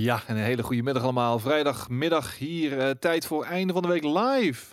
Ja, en een hele goede middag allemaal. Vrijdagmiddag hier, eh, tijd voor einde van de week live.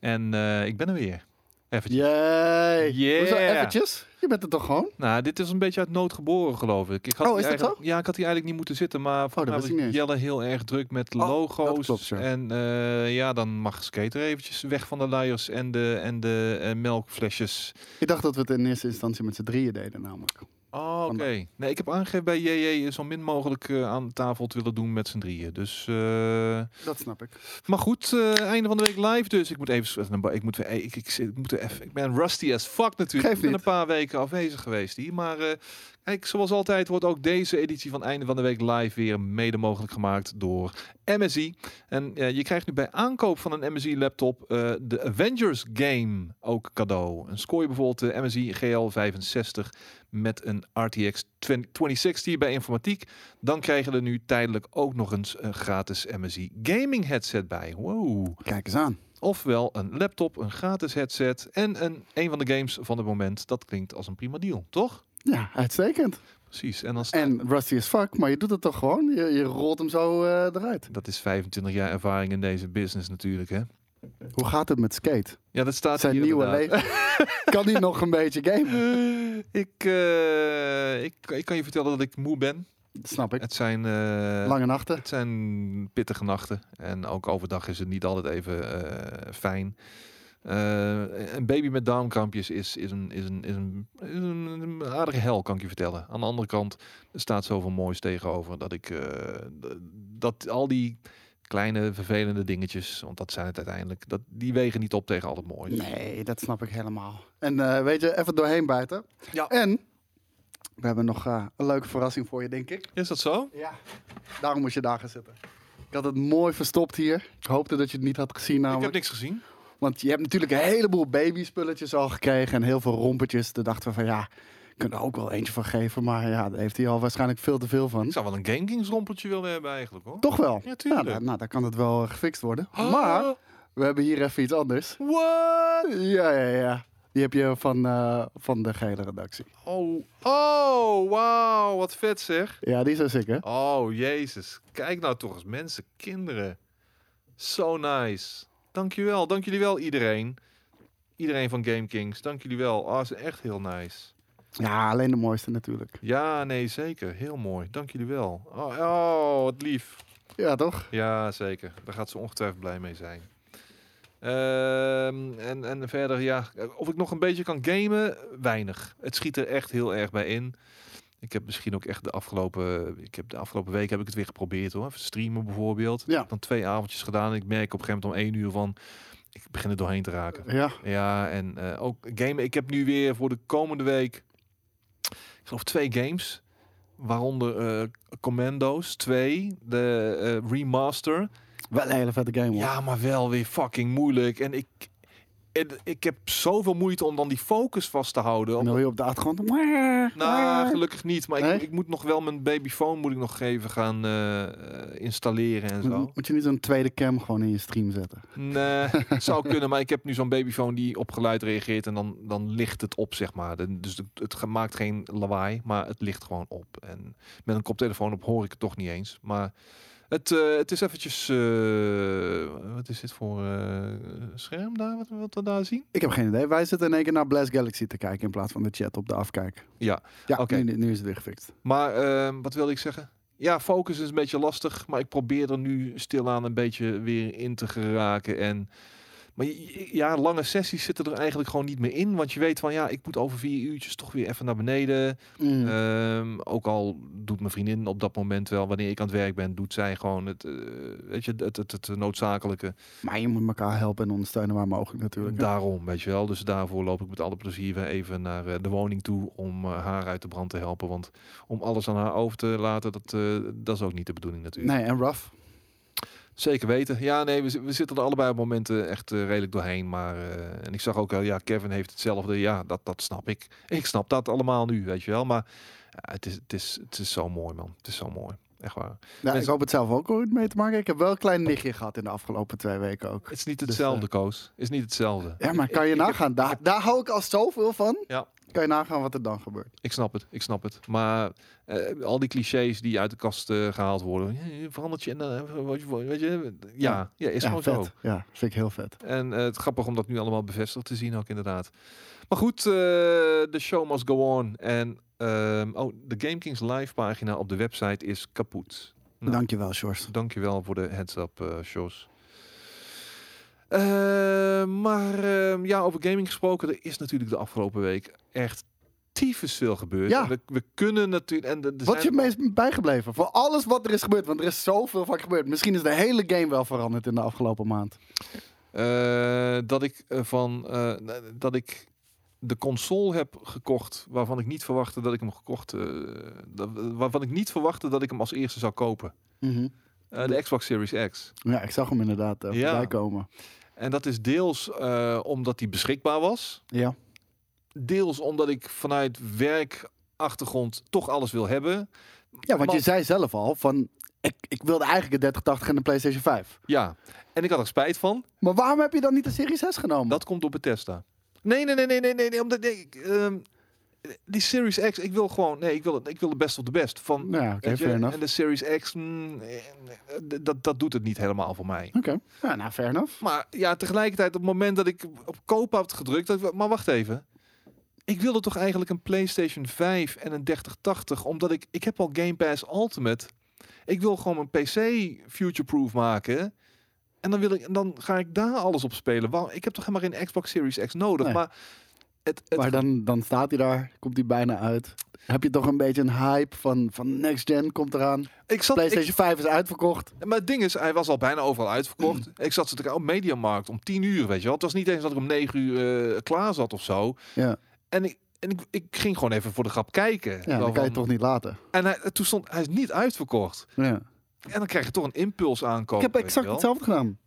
En eh, ik ben er weer. Eventjes. Yay. Yeah. Hoezo eventjes? Je bent er toch gewoon? Nou, dit is een beetje uit nood geboren, geloof ik. ik had Oh, is dat eigenlijk- Ja, ik had hier eigenlijk niet moeten zitten, maar voor Oh, eens. Jelle heel erg druk met Oh, logo's. klopt, ja. En eh, ja, dan mag Skater eventjes weg van de luiers en de, en de melkflesjes. Ik dacht dat we het in eerste instantie met z'n drieën deden namelijk. Oh, oké. Nee, ik heb aangegeven bij JJ zo min mogelijk eh, aan tafel te willen doen met z'n drieën. Dus... eh, Dat snap ik. Maar goed, eh, einde van de week live dus. Ik moet even, ik moet, weer- ik, ik, ik, moet er even, ik ben rusty as fuck natuurlijk. Geeft ik ben niet. een paar weken afwezig geweest hier. Maar eh, kijk, zoals altijd wordt ook deze editie van einde van de week live weer mede mogelijk gemaakt door MSI. En eh, je krijgt nu bij aankoop van een MSI laptop eh, de Avengers game ook cadeau. En scoor je bijvoorbeeld de MSI GL65 met een RTX 20 2060 bij informatiek. Dan krijgen er nu tijdelijk ook nog eens een gratis MSI gaming headset bij. Wow. Kijk eens aan. Ofwel een laptop, een gratis headset en een, een van de games van het moment. Dat klinkt als een prima deal, toch? Ja, uitstekend. Precies. En dan staat, En rusty as fuck, maar je doet het toch gewoon? Je, je rolt hem zo eh, eruit. dat is 25 jaar ervaring in deze business natuurlijk, hè? Hoe gaat het met skate? Ja, dat staat Zijn hier nieuwe leven. kan hij nog een beetje gamen? Eh, ik, eh, ik, ik kan je vertellen dat ik moe ben. Dat snap ik. Het zijn, Lange nachten. het zijn pittige nachten. En ook overdag is het niet altijd even fijn. Eh, een baby met darmkrampjes is, is, een, is, een, is, een, is een, een aardige hel, kan ik je vertellen. Aan de andere kant, er staat zoveel moois tegenover dat ik eh, dat al die kleine vervelende dingetjes, want dat zijn het uiteindelijk, dat, die wegen niet op tegen al het moois. Nee, dat snap ik helemaal. En eh, weet je, even doorheen buiten. Ja. En we hebben nog eh, een leuke verrassing voor je, denk ik. Is dat zo? Ja. Daarom moest je daar gaan zitten. Ik had het mooi verstopt hier. Ik hoopte dat je het niet had gezien Ik namelijk. heb niks gezien. Want je hebt natuurlijk een heleboel babyspulletjes al gekregen en heel veel rompetjes. Toen dachten we van ja, kunnen er ook wel eentje van geven. Maar ja, daar heeft hij al waarschijnlijk veel te veel van. Ik zou wel een Game Kings rompeltje willen hebben eigenlijk hoor. Toch wel? Ja, tuurlijk. nou, nou, dan kan het wel eh, gefixt worden. Ah, Maar we hebben hier even iets anders. What? Ja, ja, ja. Die heb je van, eh, van de gele redactie. Oh, oh, wauw, wat vet zeg. Ja, die is zo sick, hè? Oh, jezus. Kijk nou toch eens, mensen, kinderen. So nice. Dankjewel, dank jullie wel iedereen. Iedereen van Game Kings, dank jullie wel. Oh, ze is echt heel nice. Ja, alleen de mooiste natuurlijk. Ja, nee, zeker. Heel mooi. Dank jullie wel. Oh, oh wat lief. Ja, toch? Ja, zeker. Daar gaat ze ongetwijfeld blij mee zijn. Ehm, en, en verder, ja, of ik nog een beetje kan gamen, weinig. Het schiet er echt heel erg bij in. Ik heb misschien ook echt de afgelopen, ik heb de afgelopen week heb ik het weer geprobeerd hoor. Even streamen bijvoorbeeld. Ja. Dan twee avondjes gedaan. Ik merk op een gegeven moment om één uur van, ik begin er doorheen te raken. Ja. Ja, en eh, ook gamen. Ik heb nu weer voor de komende week, ik geloof twee games. Waaronder eh, Commando's 2, de eh, remaster. Wel een hele vette game, hoor. Ja, maar wel weer fucking moeilijk. En ik, en ik heb zoveel moeite om dan die focus vast te houden. En dan je op de achtergrond... nou, gelukkig niet. Maar Nee? ik, ik moet nog wel mijn babyfoon moet ik nog even gaan eh, installeren en zo. Moet, je niet zo'n tweede cam gewoon in je stream zetten? Nee, zou kunnen, maar ik heb nu zo'n babyfoon die op geluid reageert en dan, dan ligt het op, zeg maar. Dus het, maakt geen lawaai, maar het ligt gewoon op. En met een koptelefoon op hoor ik het toch niet eens. Maar het, eh, het is eventjes... eh, wat is dit voor eh, scherm daar, wat, wat we daar zien? Ik heb geen idee. Wij zitten in één keer naar Blast Galaxy te kijken in plaats van de chat op de afkijk. Ja, Ja, Oké. nu, nu is het weer gefixt. maar eh, wat wilde ik zeggen? Ja, focus is een beetje lastig, maar ik probeer er nu stilaan een beetje weer in te geraken. En, maar ja, lange sessies zitten er eigenlijk gewoon niet meer in. Want je weet van, ja, ik moet over vier uurtjes toch weer even naar beneden. Mm. Ehm, ook al doet mijn vriendin op dat moment wel, wanneer ik aan het werk ben, doet zij gewoon het, eh, weet je, het, het, het noodzakelijke. maar je moet elkaar helpen en ondersteunen waar mogelijk natuurlijk. hè. Daarom, weet je wel. Dus daarvoor loop ik met alle plezier weer even naar eh, de woning toe om eh, haar uit de brand te helpen. Want om alles aan haar over te laten, dat, dat is ook niet de bedoeling natuurlijk. Nee, en rough. Zeker weten. Ja, nee, we, we zitten er allebei op momenten echt eh, redelijk doorheen. Maar, eh, en ik zag ook, wel, ja, Kevin heeft hetzelfde. Ja, dat, dat snap ik. Ik snap dat allemaal nu, weet je wel. Maar ja, het, is, het, is, het is zo mooi, man. Het is zo mooi. Echt waar. Nou, Nee. ik hoop het zelf ook ooit mee te maken. Ik heb wel een klein nichtje gehad in de afgelopen twee weken ook. Het is niet Dus, hetzelfde, eh, Koos. Het is niet hetzelfde. Ja, maar kan je ik- ik heb- nagaan. Daar, daar hou ik al zoveel van. Ja. Kan je nagaan wat er dan gebeurt. Ik snap het, ik snap het. Maar eh, al die clichés die uit de kast eh, gehaald worden. eh, Verandert je en dan wat je weet je. Ja, ja, is ja, gewoon vet. zo. Ja, vind ik heel vet. En eh, het grappig om dat nu allemaal bevestigd te zien ook inderdaad. Maar goed, eh, de show must go on. En ehm, oh, de Game Kings live pagina op de website is kapot. Nou. Dankjewel, Sjors. Dankjewel voor de heads-up, eh Sjors. Eh, maar ehm, ja, over gaming gesproken, er is natuurlijk de afgelopen week echt tyfus veel gebeurd. Ja. We, we kunnen natuurlijk... En de, Wat je meest bijgebleven? Voor alles wat er is gebeurd. Want er is zoveel van gebeurd. Misschien is de hele game wel veranderd in de afgelopen maand. Eh, dat ik eh, van dat ik de console heb gekocht waarvan ik niet verwachtte dat ik hem gekocht dat, waarvan ik niet verwachtte dat ik hem als eerste zou kopen. Mhm. De Xbox Series X. Ja, ik zag hem inderdaad uh, Ja. voorbij komen. En dat is deels eh, omdat die beschikbaar was, Ja. deels omdat ik vanuit werkachtergrond toch alles wil hebben. ja, want Maar- je zei zelf al van... Ik, ik wilde eigenlijk een 3080 en de PlayStation 5. Ja, en ik had er spijt van. Maar waarom heb je dan niet de Series S genomen? Dat komt door Bethesda. Nee, nee, nee, nee, nee, nee, nee omdat nee, ik, ehm, die Series X, ik wil gewoon, nee, ik wil, ik wil de best of the best van. Ja, weet je, en de Series X, mm, eh, dat, dat doet het niet helemaal voor mij. Oké, ja, nou, fair enough. Maar ja, tegelijkertijd op het moment dat ik op koop had gedrukt, dat ik, maar wacht even. Ik wilde toch eigenlijk een PlayStation 5 en een 3080, omdat ik, ik heb al Game Pass Ultimate. Ik wil gewoon mijn PC future-proof maken. En dan, wil ik, dan ga ik daar alles op spelen. Waarom- Ik heb toch helemaal geen Xbox Series X nodig. Nee. Maar het, het Maar dan, dan staat hij daar, komt hij bijna uit. Heb je toch een beetje een hype van, van next gen komt eraan. ik zat, ik, PlayStation 5 is uitverkocht. maar het ding is, hij was al bijna overal uitverkocht. Mm. Ik zat ze te op Mediamarkt om 10 uur, weet je wel. Het was niet eens dat ik om 9 uur eh, klaar zat of zo. Ja, En ik, en ik, ik ging gewoon even voor de grap kijken. ja dat kan je toch niet laten. En hij, toen stond, hij is niet uitverkocht. Ja. En dan krijg je toch een impuls aankomen. Ik heb exact hetzelfde gedaan.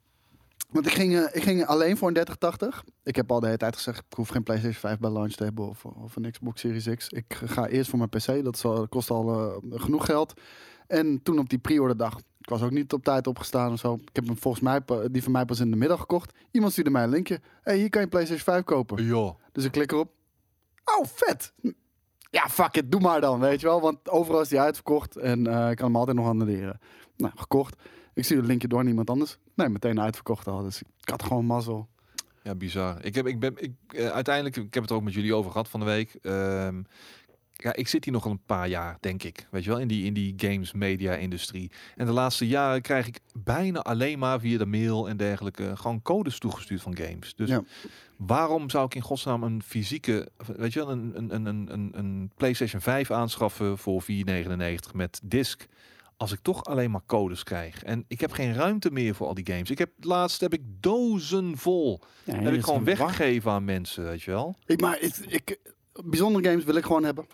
Want ik ging, eh, ik ging alleen voor een 3080. Ik heb al de hele tijd gezegd, ik hoef geen PlayStation 5 bij launch te hebben of, of een Xbox Series X. Ik ga eerst voor mijn PC, dat, al- kost al eh, genoeg geld. En toen op die pre-order dag, ik was ook niet op tijd opgestaan of zo. Ik heb hem volgens mij, die van mij pas in de middag gekocht. Iemand stuurde mij een linkje. hey, hier kan je PlayStation 5 kopen. Ja. Dus ik klik erop. Oh, vet! Ja, fuck it, doe maar dan, weet je wel. Want overal is die uitverkocht en eh, ik kan hem altijd nog annuleren. Nou, gekocht. Ik stuur het linkje door aan iemand anders. Nee, meteen uitverkocht al. Dus ik had gewoon mazzel. Ja, bizar. Ik heb, ik ben, ik, eh, uiteindelijk, ik heb het ook met jullie over gehad van de week. Ehm, ja, ik zit hier nog al een paar jaar, denk ik. Weet je wel, in die, in die games media industrie. En de laatste jaren krijg ik bijna alleen maar via de mail en dergelijke gewoon codes toegestuurd van games. Dus Ja. waarom zou ik in godsnaam een fysieke, weet je wel, een, een, een, een, een, een PlayStation 5 aanschaffen voor 4,99 met disc? Als ik toch alleen maar codes krijg. En ik heb geen ruimte meer voor al die games. Ik heb laatst heb ik dozen vol. Ja, heb ik gewoon weggegeven aan mensen, weet je wel. Ik, maar ik, ik, bijzondere games wil ik gewoon hebben.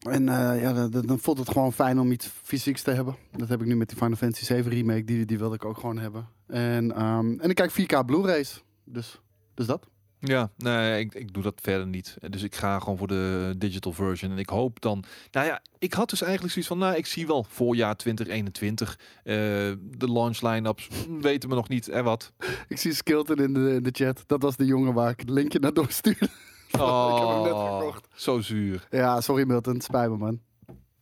En eh, ja, dan, dan voelt het gewoon fijn om iets fysieks te hebben. Dat heb ik nu met die Final Fantasy 7 remake. Die, die wilde ik ook gewoon hebben. En, ehm, en ik kijk 4K Blu-rays. Dus, dus dat. Ja, nee, ik, ik doe dat verder niet. Dus ik ga gewoon voor de digital version. En ik hoop dan... Nou ja, ik had dus eigenlijk zoiets van... Nou, ik zie wel voorjaar 2021. eh, de launch line-ups hm, weten we nog niet. En wat? Ik zie Skilton in de, in de chat. Dat was de jongen waar ik het linkje naar doorstuurde. Oh, ik heb hem net gekocht. Zo zuur. Ja, sorry Milton. Spijt me, man.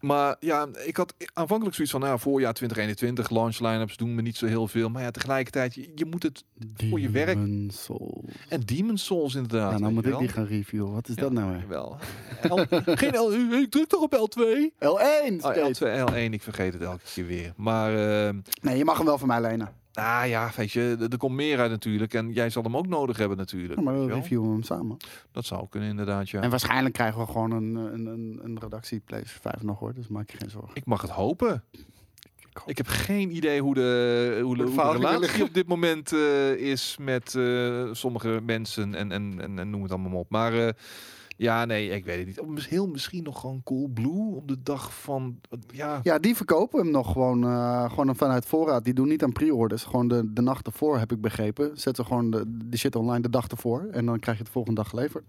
Maar ja, ik had aanvankelijk zoiets van... Nou, voorjaar 2021, launch line-ups doen me niet zo heel veel. Maar ja, tegelijkertijd, je, je moet het... Voor je werk. Souls. En Demon Souls inderdaad. Ja, nou moet ik wel. die gaan reviewen. Wat is Ja, dat nou weer? Wel. L, geen L, ik druk toch op L2? L1! Oh, steeds. L2, L1, ik vergeet het elke keer weer. Maar, eh, Nee, je mag hem wel van mij lenen. Nou ja, weet je, er, er komt meer uit natuurlijk. En jij zal hem ook nodig hebben natuurlijk. Ja, maar we wel. reviewen hem samen. Dat zou kunnen inderdaad, ja. En waarschijnlijk krijgen we gewoon een, een, een, een redactie PlayStation 5 nog hoor. Dus maak je geen zorgen. Ik mag het hopen. hoop- Ik heb geen idee hoe de, hoe de, hoe relatie op dit moment eh, is met eh, sommige mensen en, en, en, en noem het allemaal op. Maar eh, ja, nee, ik weet het niet. Heel misschien nog gewoon Cool Blue op de dag van, ja, Ja, die verkopen hem nog gewoon, eh, gewoon vanuit voorraad. Die doen niet aan pre-orders. Gewoon de, de nacht ervoor heb ik begrepen. Zetten gewoon de, de shit online de dag ervoor. En dan krijg je het de volgende dag geleverd.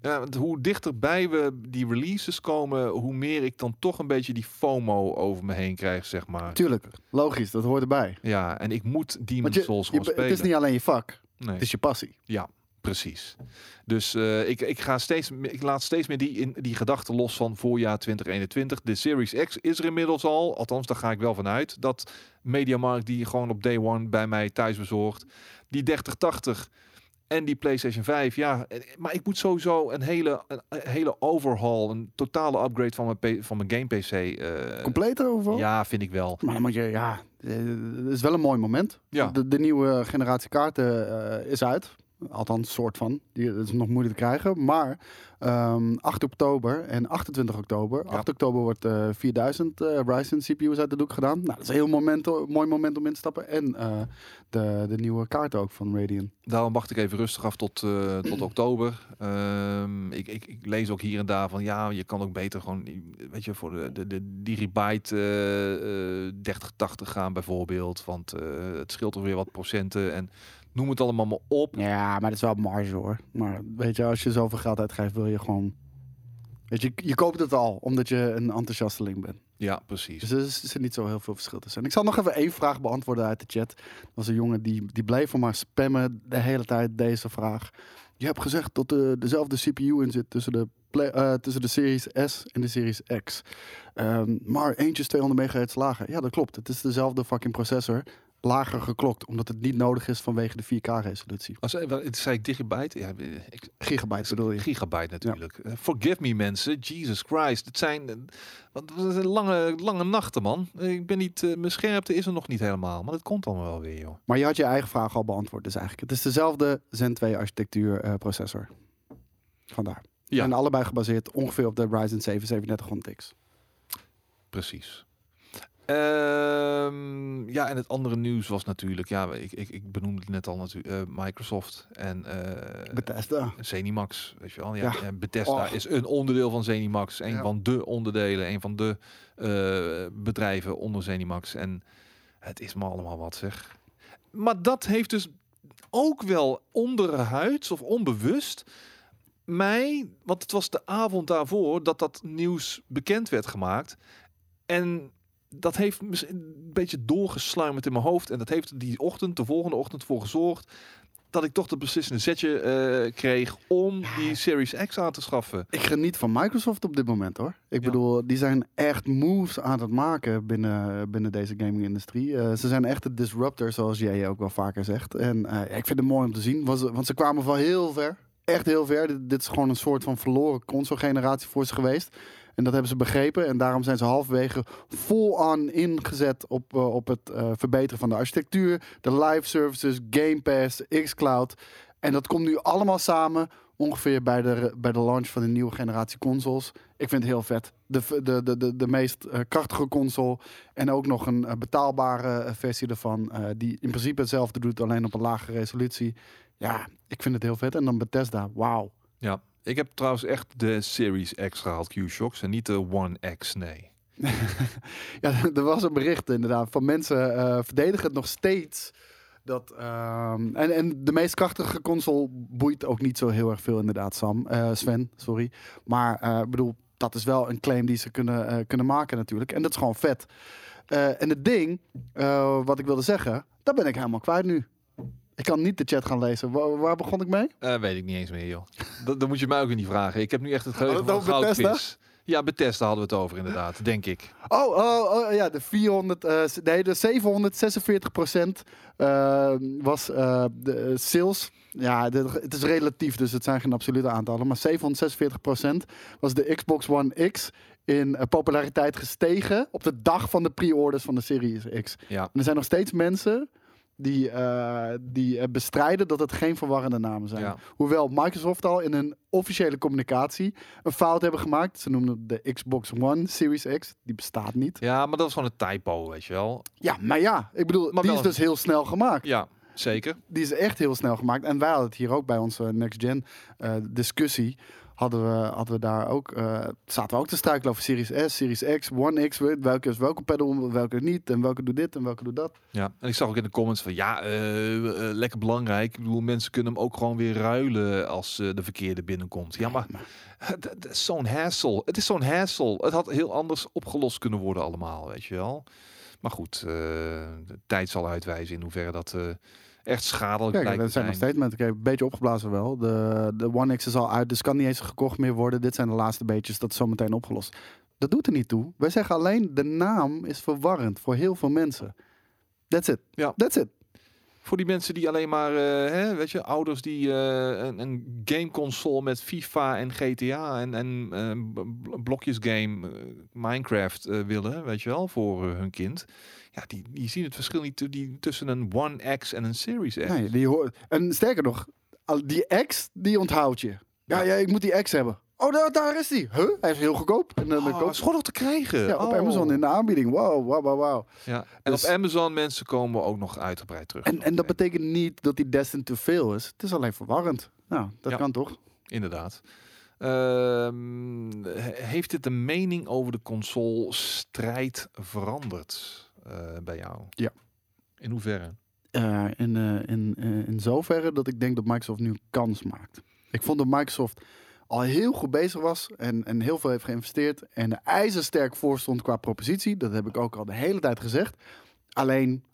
Ja, want hoe dichterbij we die releases komen, hoe meer ik dan toch een beetje die FOMO over me heen krijg, zeg maar. Tuurlijk, logisch. Dat hoort erbij. Ja, en ik moet je, Souls je, gewoon het spelen. is niet alleen je vak. nee. Het is je passie. Ja, Precies. Dus eh, ik, ik, ga steeds, ik laat steeds meer die, in, die gedachte los van voorjaar 2021. De Series X is er inmiddels al. Althans, daar ga ik wel vanuit. Dat Mediamarkt die gewoon op day one bij mij thuis bezorgt. Die 3080 en die PlayStation 5. Ja, eh, maar ik moet sowieso een hele, een, hele overhaul, een totale upgrade van mijn, van mijn game PC. eh, Completer overal? ja, vind ik wel. Maar dan moet je, ja, het is wel een mooi moment. Ja. De, de nieuwe generatie kaarten is uit. Althans, soort van. Die dat is nog moeilijk te krijgen. Maar ehm 8 oktober en 28 oktober. Ja. 8 oktober wordt eh 4000 eh Ryzen CPU's uit de doek gedaan. Nou, dat is een heel moment, mooi moment om in te stappen. En eh, de, de nieuwe kaarten ook van Radeon. Daarom wacht ik even rustig af tot, eh, tot oktober. Ehm, ik, ik, ik lees ook hier en daar van ja, je kan ook beter gewoon, weet je, voor de, de, de Diribyte eh, eh, 3080 gaan bijvoorbeeld. Want eh, het scheelt er weer wat procenten en noem het allemaal maar op. Ja, maar dat is wel marge hoor. Maar weet je, als je zoveel geld uitgeeft, wil je gewoon... Weet je, je koopt het al, omdat je een enthousiasteling bent. Ja, precies. Dus er is, er niet zo heel veel verschil tussen. En ik zal nog even één vraag beantwoorden uit de chat. Er was een jongen die, die bleef voor maar spammen de hele tijd deze vraag. Je hebt gezegd dat er dezelfde CPU in zit tussen de, play- eh, tussen de Series S en de Series X. Ehm, maar eentje is 200 MHz lager. Ja, dat klopt. Het is dezelfde fucking processor. Lager geklokt, omdat het niet nodig is vanwege de 4K-resolutie. Als, eh, wat- zei ik gigabyte? Ja, ik, Gigabyte bedoel je? gigabyte natuurlijk. Eh, forgive me mensen, Jesus Christ. Het zijn, eh, wat, zijn lange, lange nachten man. Ik ben niet, eh, mijn scherpte is er nog niet helemaal. Maar dat komt allemaal wel weer joh. Maar je had je eigen vraag al beantwoord. Dus eigenlijk, het is dezelfde Zen 2 architectuur processor. Vandaar. Ja. En allebei gebaseerd ongeveer op de Ryzen 7 3700X. Precies. Ehm, ja, en het andere nieuws was natuurlijk, ja, ik, ik, ik benoemde het net al natuurlijk, eh, Microsoft en eh Bethesda. Zenimax, weet je wel. Ja, Ja. en Bethesda is een onderdeel van Zenimax, een Ja. van de onderdelen, een van de eh, bedrijven onder Zenimax. En het is me allemaal wat zeg. Maar dat heeft dus ook wel onderhuids of onbewust mij, want het was de avond daarvoor dat dat nieuws bekend werd gemaakt. En dat heeft een beetje doorgesluimerd in mijn hoofd. En dat heeft die ochtend, de volgende ochtend, voor gezorgd dat ik toch het beslissende zetje eh, kreeg om die Series X aan te schaffen. Ik geniet van Microsoft op dit moment hoor. Ik Ja. bedoel, die zijn echt moves aan het maken binnen, binnen deze gaming-industrie. Eh, ze zijn echt de disruptor, zoals jij ook wel vaker zegt. En eh, ik vind het mooi om te zien, want ze, want ze kwamen van heel ver. Echt heel ver. Dit, dit is gewoon een soort van verloren console-generatie voor ze geweest. En dat hebben ze begrepen. En daarom zijn ze halverwege vol-on ingezet op, eh, op het eh, verbeteren van de architectuur, de live services, Game Pass, xCloud. En dat komt nu allemaal samen ongeveer bij de, bij de launch van de nieuwe generatie consoles. Ik vind het heel vet. De, de, de, de, de meest eh, krachtige console. En ook nog een betaalbare versie ervan. die in principe hetzelfde doet, alleen op een lage resolutie. Ja, ik vind het heel vet. En dan Bethesda, wauw. Ja, ik heb trouwens echt de Series X gehaald, Q-Shocks, en niet de One X, nee. Ja, er was een bericht inderdaad van mensen eh, verdedigen het nog steeds. Dat, ehm, en, en de meest krachtige console boeit ook niet zo heel erg veel inderdaad, Sam. Eh, Sven, sorry. Maar eh, ik bedoel, dat is wel een claim die ze kunnen, kunnen maken natuurlijk. En dat is gewoon vet. En het ding, wat ik wilde zeggen, dat ben ik helemaal kwijt nu. Ik kan niet de chat gaan lezen. Waar, waar begon ik mee? Eh, weet ik niet eens meer, joh. Dat, dan moet je mij ook weer niet vragen. Ik heb nu echt het geheugen Hadden van over goudvis. Ja, Bethesda hadden we het over inderdaad, denk ik. Oh, oh, oh, ja, de 400, eh, s- nee, de 746 procent was eh, de eh, sales. Ja, de- het is relatief, dus het zijn geen absolute aantallen. Maar 746 procent was de Xbox One X in eh, populariteit gestegen op de dag van de pre-orders van de Series X. Ja, En er zijn nog steeds mensen die, eh, die eh, bestrijden dat het geen verwarrende namen zijn. ja. Hoewel Microsoft al in een officiële communicatie een fout hebben gemaakt. Ze noemden de Xbox One Series X. Die bestaat niet. ja, maar dat was gewoon een typo, weet je wel. Ja, maar ja, ik bedoel, Maar die wel is dus heel snel gemaakt. Ja, zeker. Die is echt heel snel gemaakt. En wij hadden het hier ook bij onze Next Gen eh, discussie. Hadden we, hadden we daar ook, eh, zaten we ook te struikelen over Series S, Series X, One X. Welke is welke pedal, welke niet. En welke doet dit en welke doet dat. Ja, en ik zag ook in de comments van ja, eh, eh, lekker belangrijk. Ik bedoel, mensen kunnen hem ook gewoon weer ruilen als de verkeerde binnenkomt. Ja, maar het het is zo'n hassle. Het is zo'n hassle. Het had heel anders opgelost kunnen worden allemaal, weet je wel. Maar goed, de tijd zal uitwijzen in hoeverre dat echt schadelijk Kijk, dat zijn nog. Ik heb een beetje opgeblazen wel. De, de One X is al uit, dus kan niet eens gekocht meer worden. Dit zijn de laatste beetjes, dat is zometeen opgelost. Dat doet er niet toe. Wij zeggen alleen, de naam is verwarrend voor heel veel mensen. That's it. Ja. That's it. Voor die mensen die alleen maar, eh, hè, weet je, ouders die eh, een, een gameconsole met FIFA en GTA en, en eh, b- b- blokjes game, eh, Minecraft willen, weet je wel, voor hun kind. Ja, die, die zien het verschil niet die, tussen een One X en een Series X. Nee, die hoort. En sterker nog, al- die X, die onthoudt je. Ja, Ja. ik moet die X hebben. Oh, daar, daar is die. Huh? Hij is heel goedkoop. En dan Oh, koop is nog te krijgen. ja, op Oh. Amazon in de aanbieding. Wow, wow, wow, wow. Ja. En Dus- op Amazon mensen komen ook nog uitgebreid terug. En, en dat betekent niet dat die destined to fail is. Het is alleen verwarrend. Nou, dat Ja. kan toch? Inderdaad. Ehm, he- heeft dit de mening over de console strijd veranderd eh, bij jou? Ja. In hoeverre? Eh, in, eh, in, eh, in zoverre dat ik denk dat Microsoft nu kans maakt. Ik vond dat Microsoft al heel goed bezig was en, en heel veel heeft geïnvesteerd en er ijzersterk voor stond qua propositie. Dat heb ik ook al de hele tijd gezegd. Alleen,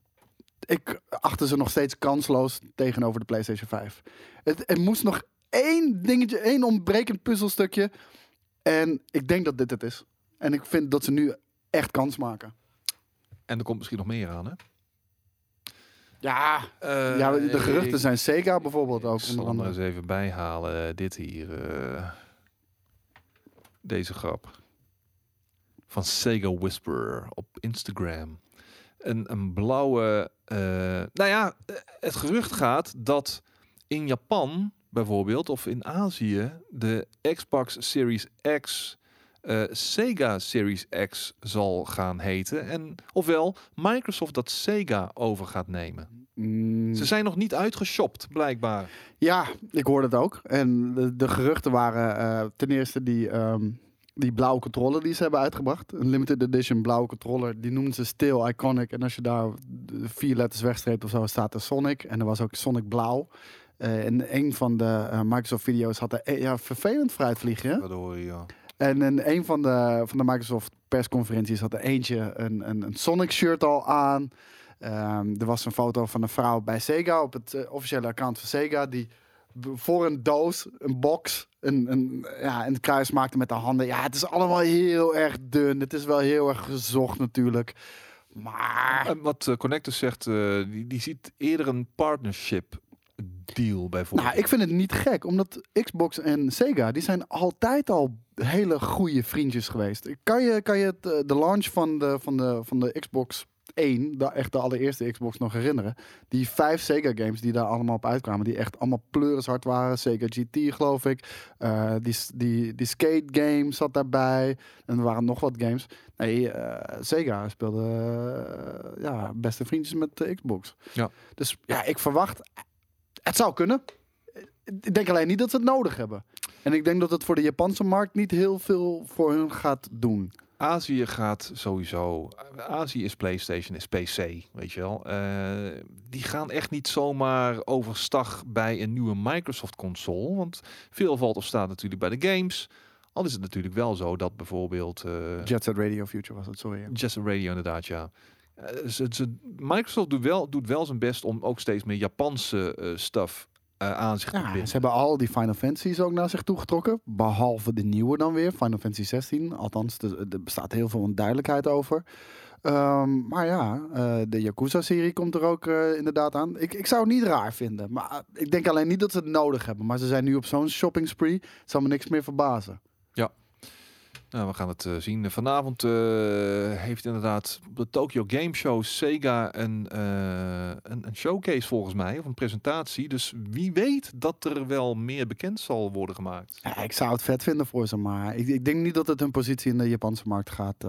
ik achter ze nog steeds kansloos tegenover de PlayStation 5. Het, er moest nog één dingetje, één ontbrekend puzzelstukje. En ik denk dat dit het is. En ik vind dat ze nu echt kans maken. En er komt misschien nog meer aan, hè? Ja, Eh, ja de geruchten ik- zijn Sega bijvoorbeeld ook. Ik zal hem er eens even bijhalen. dit hier. eh, deze grap. Van Sega Whisperer op Instagram. Een, een blauwe... eh, nou ja, het gerucht gaat dat in Japan bijvoorbeeld, of in Azië, de Xbox Series X... eh, Sega Series X zal gaan heten. En ofwel Microsoft dat Sega over gaat nemen. Mm, Ze zijn nog niet uitgeshopt, blijkbaar. Ja, ik hoorde het ook. En de, de geruchten waren eh, ten eerste die, ehm, die blauwe controller die ze hebben uitgebracht. Een limited edition blauwe controller. Die noemen ze Steel Iconic. En als je daar vier letters wegstreept of zo, staat er Sonic. En er was ook Sonic Blauw. Eh en een van de Microsoft video's had er eh, ja, vervelend fruitvliegen. hè? Waardoor je... ja. En in een van de, van de Microsoft persconferenties had er eentje een, een, een Sonic shirt al aan. Ehm, er was een foto van een vrouw bij Sega op het eh, officiële account van Sega. Die voor een doos, een box, een, een, ja, een kruis maakte met de handen. Ja, het is allemaal heel erg dun. Het is wel heel erg gezocht natuurlijk. Maar En wat eh, Connectus zegt, eh, die, die ziet eerder een partnership deal bijvoorbeeld. nou, ik vind het niet gek, omdat Xbox en Sega, die zijn altijd al hele goede vriendjes geweest. Kan je, kan je het, eh, de launch van de, van de, van de Xbox 1, de, echt de allereerste Xbox nog herinneren? Die vijf Sega games die daar allemaal op uitkwamen, die echt allemaal pleurenshard waren. Sega GT geloof ik. Eh, die, die, die skate game zat daarbij. En er waren nog wat games. Nee, eh, Sega speelde ja, beste vriendjes met de Xbox. Ja. Dus ja, ik verwacht het zou kunnen. Ik denk alleen niet dat ze het nodig hebben. En ik denk dat het voor de Japanse markt niet heel veel voor hun gaat doen. Azië gaat sowieso. Azië is PlayStation, is PC, weet je wel. Eh, die gaan echt niet zomaar overstag bij een nieuwe Microsoft console. Want veel valt of staat natuurlijk bij de games. Al is het natuurlijk wel zo dat bijvoorbeeld... eh Jet Set Radio Future was het, sorry. ja. Just Radio inderdaad, ja. Eh, ze, ze, Microsoft doet wel, doet wel zijn best om ook steeds meer Japanse stuff eh, aan zich te Ja, binden. ze hebben al die Final Fantasies ook naar zich toegetrokken. Behalve de nieuwe dan weer, Final Fantasy 16. Althans, er, bestaat heel veel onduidelijkheid over. Ehm, maar ja, de Yakuza-serie komt er ook inderdaad aan. Ik, ik zou het niet raar vinden. Maar ik denk alleen niet dat ze het nodig hebben. Maar ze zijn nu op zo'n shopping spree. Het zal me niks meer verbazen. Nou, we gaan het eh, zien. Vanavond eh, heeft inderdaad de Tokyo Game Show Sega een, eh, een, een showcase volgens mij, of een presentatie. Dus wie weet dat er wel meer bekend zal worden gemaakt. Ja, ik zou het vet vinden voor ze. Maar ik, ik denk niet dat het hun positie in de Japanse markt gaat,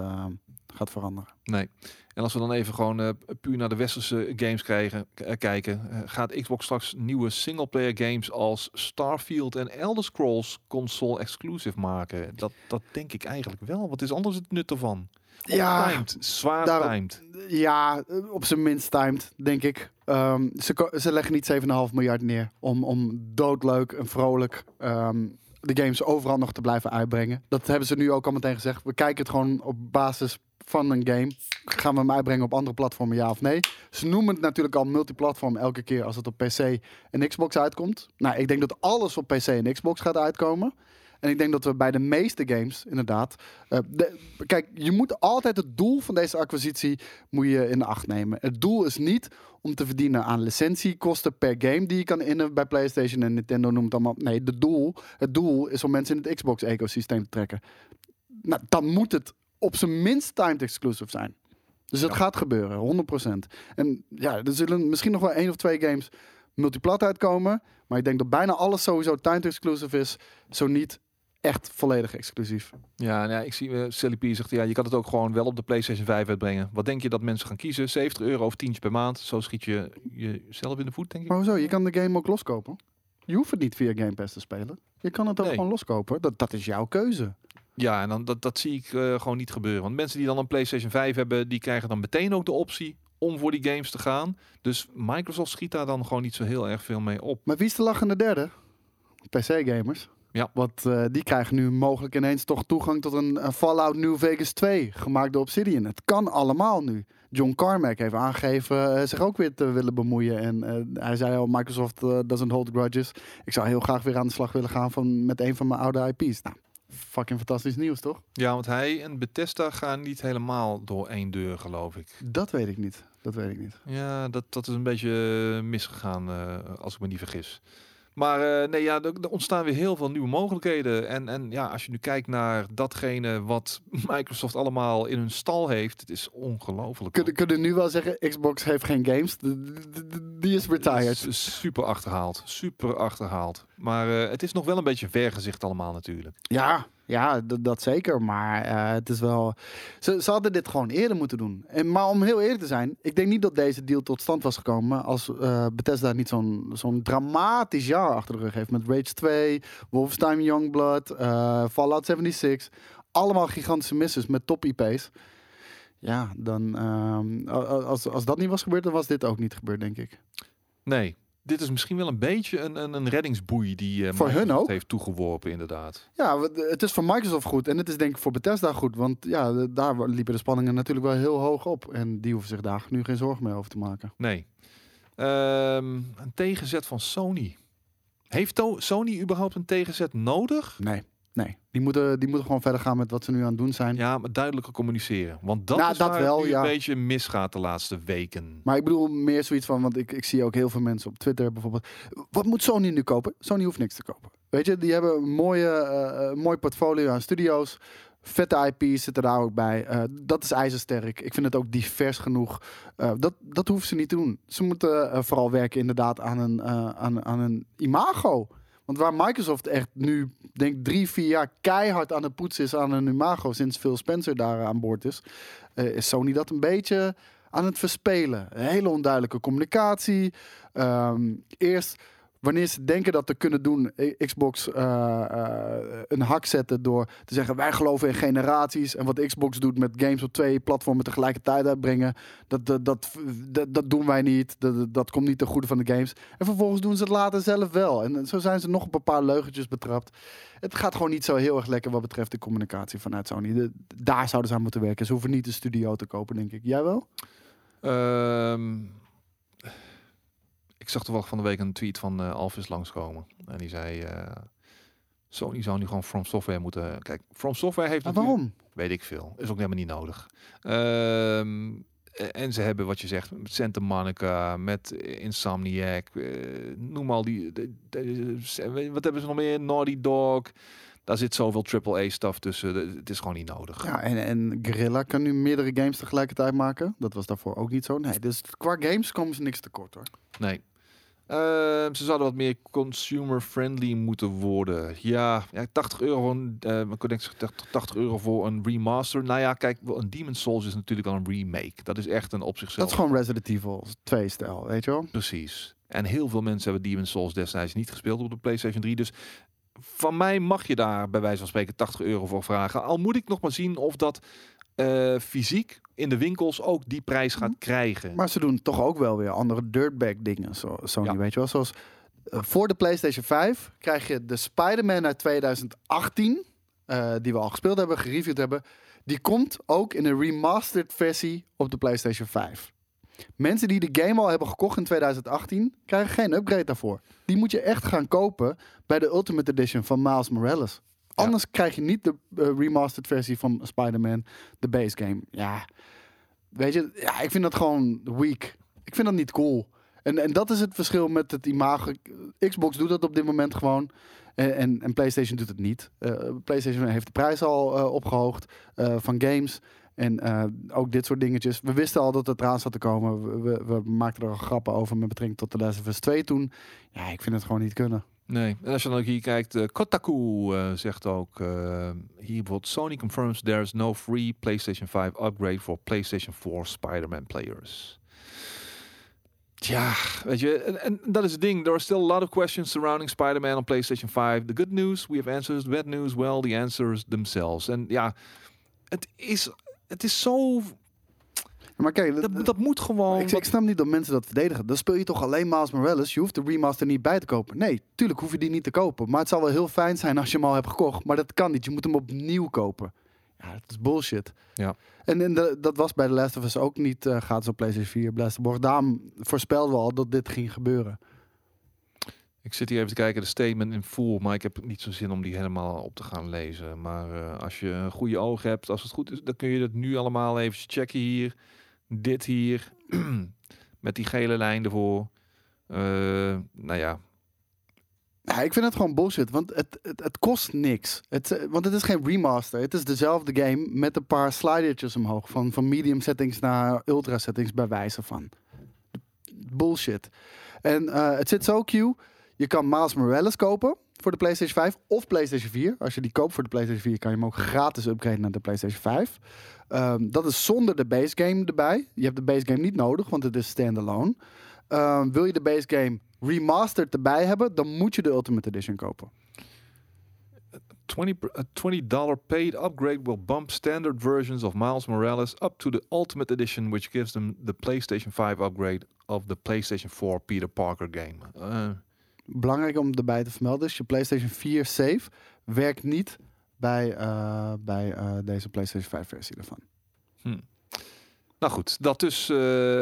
gaat veranderen. Nee. En als we dan even gewoon eh, puur naar de westerse games krijgen, eh, kijken, eh, gaat Xbox straks nieuwe singleplayer games als Starfield en Elder Scrolls console exclusive maken? Dat, dat denk ik eigenlijk wel. Wat is anders het nut ervan? Ja, Timed, zwaar daar- timed. Ja, op zijn minst timed, denk ik. Ehm, ze, ze leggen niet 7,5 miljard neer om, om doodleuk en vrolijk ehm, de games overal nog te blijven uitbrengen. Dat hebben ze nu ook al meteen gezegd. We kijken het gewoon op basis van een game. Gaan we hem uitbrengen op andere platformen, ja of nee? Ze noemen het natuurlijk al multiplatform elke keer als het op PC en Xbox uitkomt. Nou, ik denk dat alles op PC en Xbox gaat uitkomen. En ik denk dat we bij de meeste games, inderdaad. eh, de- kijk, je moet altijd het doel van deze acquisitie moet je in acht nemen. Het doel is niet om te verdienen aan licentiekosten per game die je kan innen bij PlayStation en Nintendo noemt allemaal. Nee, de doel, het doel is om mensen in het Xbox-ecosysteem te trekken. Nou, dan moet het op zijn minst timed exclusive zijn. Dus dat Ja. gaat gebeuren, 100%. En ja, er zullen misschien nog wel één of twee games multiplat uitkomen. Maar ik denk dat bijna alles sowieso timed exclusive is. Zo niet echt volledig exclusief. Ja, nou ja, ik zie, uh, Sally P zegt, ja, je kan het ook gewoon wel op de PlayStation 5 uitbrengen. Wat denk je dat mensen gaan kiezen? 70 euro of tientje per maand. Zo schiet je jezelf in de voet, denk ik. Maar hoezo? Je kan de game ook loskopen. Je hoeft het niet via Game Pass te spelen. Je kan het ook Nee. gewoon loskopen. Dat, dat is jouw keuze. Ja, en dan, dat, dat zie ik eh, gewoon niet gebeuren. Want mensen die dan een PlayStation 5 hebben, die krijgen dan meteen ook de optie om voor die games te gaan. Dus Microsoft schiet daar dan gewoon niet zo heel erg veel mee op. Maar wie is de lachende derde? PC-gamers. Ja. Want eh, die krijgen nu mogelijk ineens toch toegang tot een, een Fallout New Vegas 2, gemaakt door Obsidian. Het kan allemaal nu. John Carmack heeft aangegeven eh, zich ook weer te willen bemoeien. En eh, hij zei al, Microsoft eh, doesn't hold grudges. Ik zou heel graag weer aan de slag willen gaan van, met een van mijn oude IP's. Nou, fucking fantastisch nieuws, toch? Ja, want hij en Bethesda gaan niet helemaal door één deur, geloof ik. Dat weet ik niet. Dat weet ik niet. Ja, dat, dat is een beetje eh, misgegaan, eh, als ik me niet vergis. Maar eh, nee, ja, er, er ontstaan weer heel veel nieuwe mogelijkheden. En, en ja, als je nu kijkt naar datgene wat Microsoft allemaal in hun stal heeft, het is ongelooflijk. Kunnen kunnen nu wel zeggen, Xbox heeft geen games. Die is retired. Super achterhaald, super achterhaald. Maar eh, het is nog wel een beetje vergezicht allemaal natuurlijk. Ja, ja dat zeker. Maar eh, het is wel. Ze, ze hadden dit gewoon eerder moeten doen. En, maar om heel eerlijk te zijn, ik denk niet dat deze deal tot stand was gekomen als eh, Bethesda niet zo'n zo'n dramatisch jaar achter de rug heeft. Met Rage 2, Wolfenstein Youngblood, Fallout 76. Allemaal gigantische misses met top IP's. Ja, dan ehm, als, als dat niet was gebeurd, dan was dit ook niet gebeurd, denk ik. Nee, dit is misschien wel een beetje een, een, een reddingsboei die eh, Voor hun ook. heeft toegeworpen inderdaad. Ja, het is voor Microsoft goed en het is denk ik voor Bethesda goed. Want ja, daar liepen de spanningen natuurlijk wel heel hoog op. En die hoeven zich daar nu geen zorgen meer over te maken. Nee. Ehm, een tegenzet van Sony. Heeft Sony überhaupt een tegenzet nodig? Nee, nee. Die moeten, die moeten gewoon verder gaan met wat ze nu aan het doen zijn. Ja, maar duidelijker communiceren. Want dat Nou, is dat waar wel, het nu ja. een beetje misgaat de laatste weken. Maar ik bedoel meer zoiets van, want ik, ik zie ook heel veel mensen op Twitter bijvoorbeeld. Wat moet Sony nu kopen? Sony hoeft niks te kopen. Weet je, die hebben een mooie, eh, eh, mooi portfolio aan studio's. Vette IP's zitten daar ook bij. Eh, dat is ijzersterk. Ik vind het ook divers genoeg. Eh, dat, dat hoeven ze niet te doen. Ze moeten vooral werken inderdaad aan een, eh, aan, aan een imago. Want waar Microsoft echt nu, denk drie, vier jaar keihard aan het poetsen is aan een imago sinds Phil Spencer daar aan boord is, eh, is Sony dat een beetje aan het verspelen. Hele onduidelijke communicatie. Ehm, eerst wanneer ze denken dat te kunnen doen, eh, Xbox eh, eh, een hak zetten door te zeggen wij geloven in generaties en wat Xbox doet met games op twee platformen tegelijkertijd uitbrengen, dat, dat, dat, dat, doen wij niet. Dat, dat, komt niet ten goede van de games. En vervolgens doen ze het later zelf wel. En zo zijn ze nog een paar leugentjes betrapt. Het gaat gewoon niet zo heel erg lekker wat betreft de communicatie vanuit Sony. Daar zouden ze aan moeten werken. Ze hoeven niet een studio te kopen, denk ik. Jij wel? Ehm, ik zag toevallig van de week een tweet van eh Alvis langskomen. En die zei... eh, Sony zou nu gewoon From Software moeten... Kijk, From Software heeft Maar waarom? Weet ik veel. Is ook helemaal niet nodig. Ehm, en ze hebben wat je zegt met Santa Monica, met Insomniac, eh, noem al die. de- wat hebben ze nog meer? Naughty Dog. Daar zit zoveel AAA stuff tussen. Het is gewoon niet nodig. Ja, en, en Guerrilla kan nu meerdere games tegelijkertijd maken. Dat was daarvoor ook niet zo. Nee, dus qua games komen ze niks tekort hoor. Nee. Ehm, ze zouden wat meer consumer-friendly moeten worden. Ja, ja 80 euro voor een, eh, ik denk 80 80 euro voor een remaster. Nou ja, kijk, een Demon Souls is natuurlijk al een remake. Dat is echt een op zichzelf. Dat is gewoon Resident Evil 2 stijl, weet je wel? Precies. En heel veel mensen hebben Demon Souls destijds niet gespeeld op de PlayStation 3. Dus van mij mag je daar bij wijze van spreken 80 euro voor vragen. Al moet ik nog maar zien of dat eh, fysiek in de winkels ook die prijs gaat krijgen. Maar ze doen toch ook wel weer andere dirtbag dingen. Zo, Sony, Ja. weet je wel? Zoals Eh, voor de PlayStation 5 krijg je de Spider-Man uit 2018, eh, die we al gespeeld hebben, gereviewd hebben. Die komt ook in een remastered versie op de PlayStation 5. Mensen die de game al hebben gekocht in 2018, krijgen geen upgrade daarvoor. Die moet je echt gaan kopen bij de Ultimate Edition van Miles Morales. Ja. Anders krijg je niet de eh, remastered versie van Spider-Man, de base game. Ja, weet je, ja, ik vind dat gewoon weak. Ik vind dat niet cool. En, en dat is het verschil met het imago. Xbox doet dat op dit moment gewoon. En, en, en PlayStation doet het niet. Eh, PlayStation heeft de prijs al eh, opgehoogd eh, van games. En eh, ook dit soort dingetjes. We wisten al dat het eraan zat te komen. We, we, maakten er al grappen over met betrekking tot de Last of Us 2 toen. Ja, ik vind het gewoon niet kunnen. Nee, en als je dan ook hier kijkt, eh, Kotaku eh, zegt ook hier bijvoorbeeld Sony confirms there is no free PlayStation 5 upgrade for PlayStation 4 Spider-Man players. Ja, weet je, en, en dat is het ding. There are still a lot of questions surrounding Spider-Man on PlayStation 5. The good news, we have answers. The bad news, well, the answers themselves. En ja, het is, het is zo... Maar kijk, Dat, dat moet gewoon... ik, ik snap niet dat mensen dat verdedigen. Dan speel je toch alleen Miles Morales. Je hoeft de remaster niet bij te kopen. Nee, tuurlijk hoef je die niet te kopen. Maar het zal wel heel fijn zijn als je hem al hebt gekocht. Maar dat kan niet. Je moet hem opnieuw kopen. Ja, dat is bullshit. Ja. En, en de- dat was bij The Last of Us ook niet eh gratis op PlayStation 4. Blasterborg. Daarom voorspelden we al dat dit ging gebeuren. Ik zit hier even te kijken, de statement in full, maar ik heb niet zo zin om die helemaal op te gaan lezen. Maar eh, als je een goede oog hebt, als het goed is, dan kun je dat nu allemaal even checken hier. Dit hier, met die gele lijn ervoor. Eh, nou ja, Ja, ik vind het gewoon bullshit, want het, het, het kost niks. Het, eh, want het is geen remaster. Het is dezelfde game met een paar slidertjes omhoog. Van, van medium settings naar ultra settings bij wijze van. Bullshit. En het zit zo cute. Je kan Miles Morales kopen voor de PlayStation 5 of PlayStation 4. Als je die koopt voor de PlayStation 4, kan je hem ook gratis upgraden naar de PlayStation 5. Ehm, dat is zonder de base game erbij. Je hebt de base game niet nodig, want het is standalone. Ehm, wil je de base game remastered erbij hebben, dan moet je de Ultimate Edition kopen. 20 per- a $20 paid upgrade will bump standard versions of Miles Morales up to the Ultimate Edition, which gives them the PlayStation 5 upgrade of the PlayStation 4 Peter Parker game. Eh, Belangrijk om erbij te vermelden is, je PlayStation 4 save werkt niet bij, eh, bij eh, deze PlayStation 5 versie ervan. Nou goed, dat dus.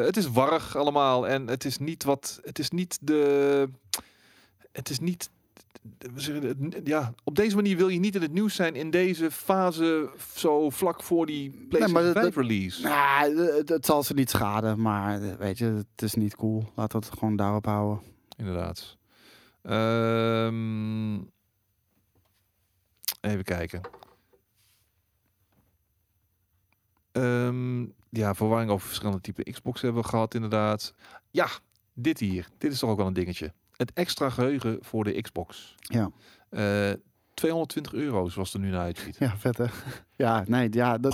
het is warrig allemaal en het is niet wat. Het is niet de. Het is niet. Ja, op deze manier wil je niet in het nieuws zijn in deze fase zo vlak voor die PlayStation 5 release. Nou, het, het zal ze niet schaden, maar weet je, het is niet cool. Laten we het gewoon daarop houden. Inderdaad. Ehm, even kijken. Ehm, ja, verwarring over verschillende typen Xbox hebben we gehad, inderdaad. Ja, dit hier. Dit is toch ook wel een dingetje. Het extra geheugen voor de Xbox. Ja, Eh 220 euro, zoals het er nu naar uitziet. ja vet hè? Ja, nee, ja, dat,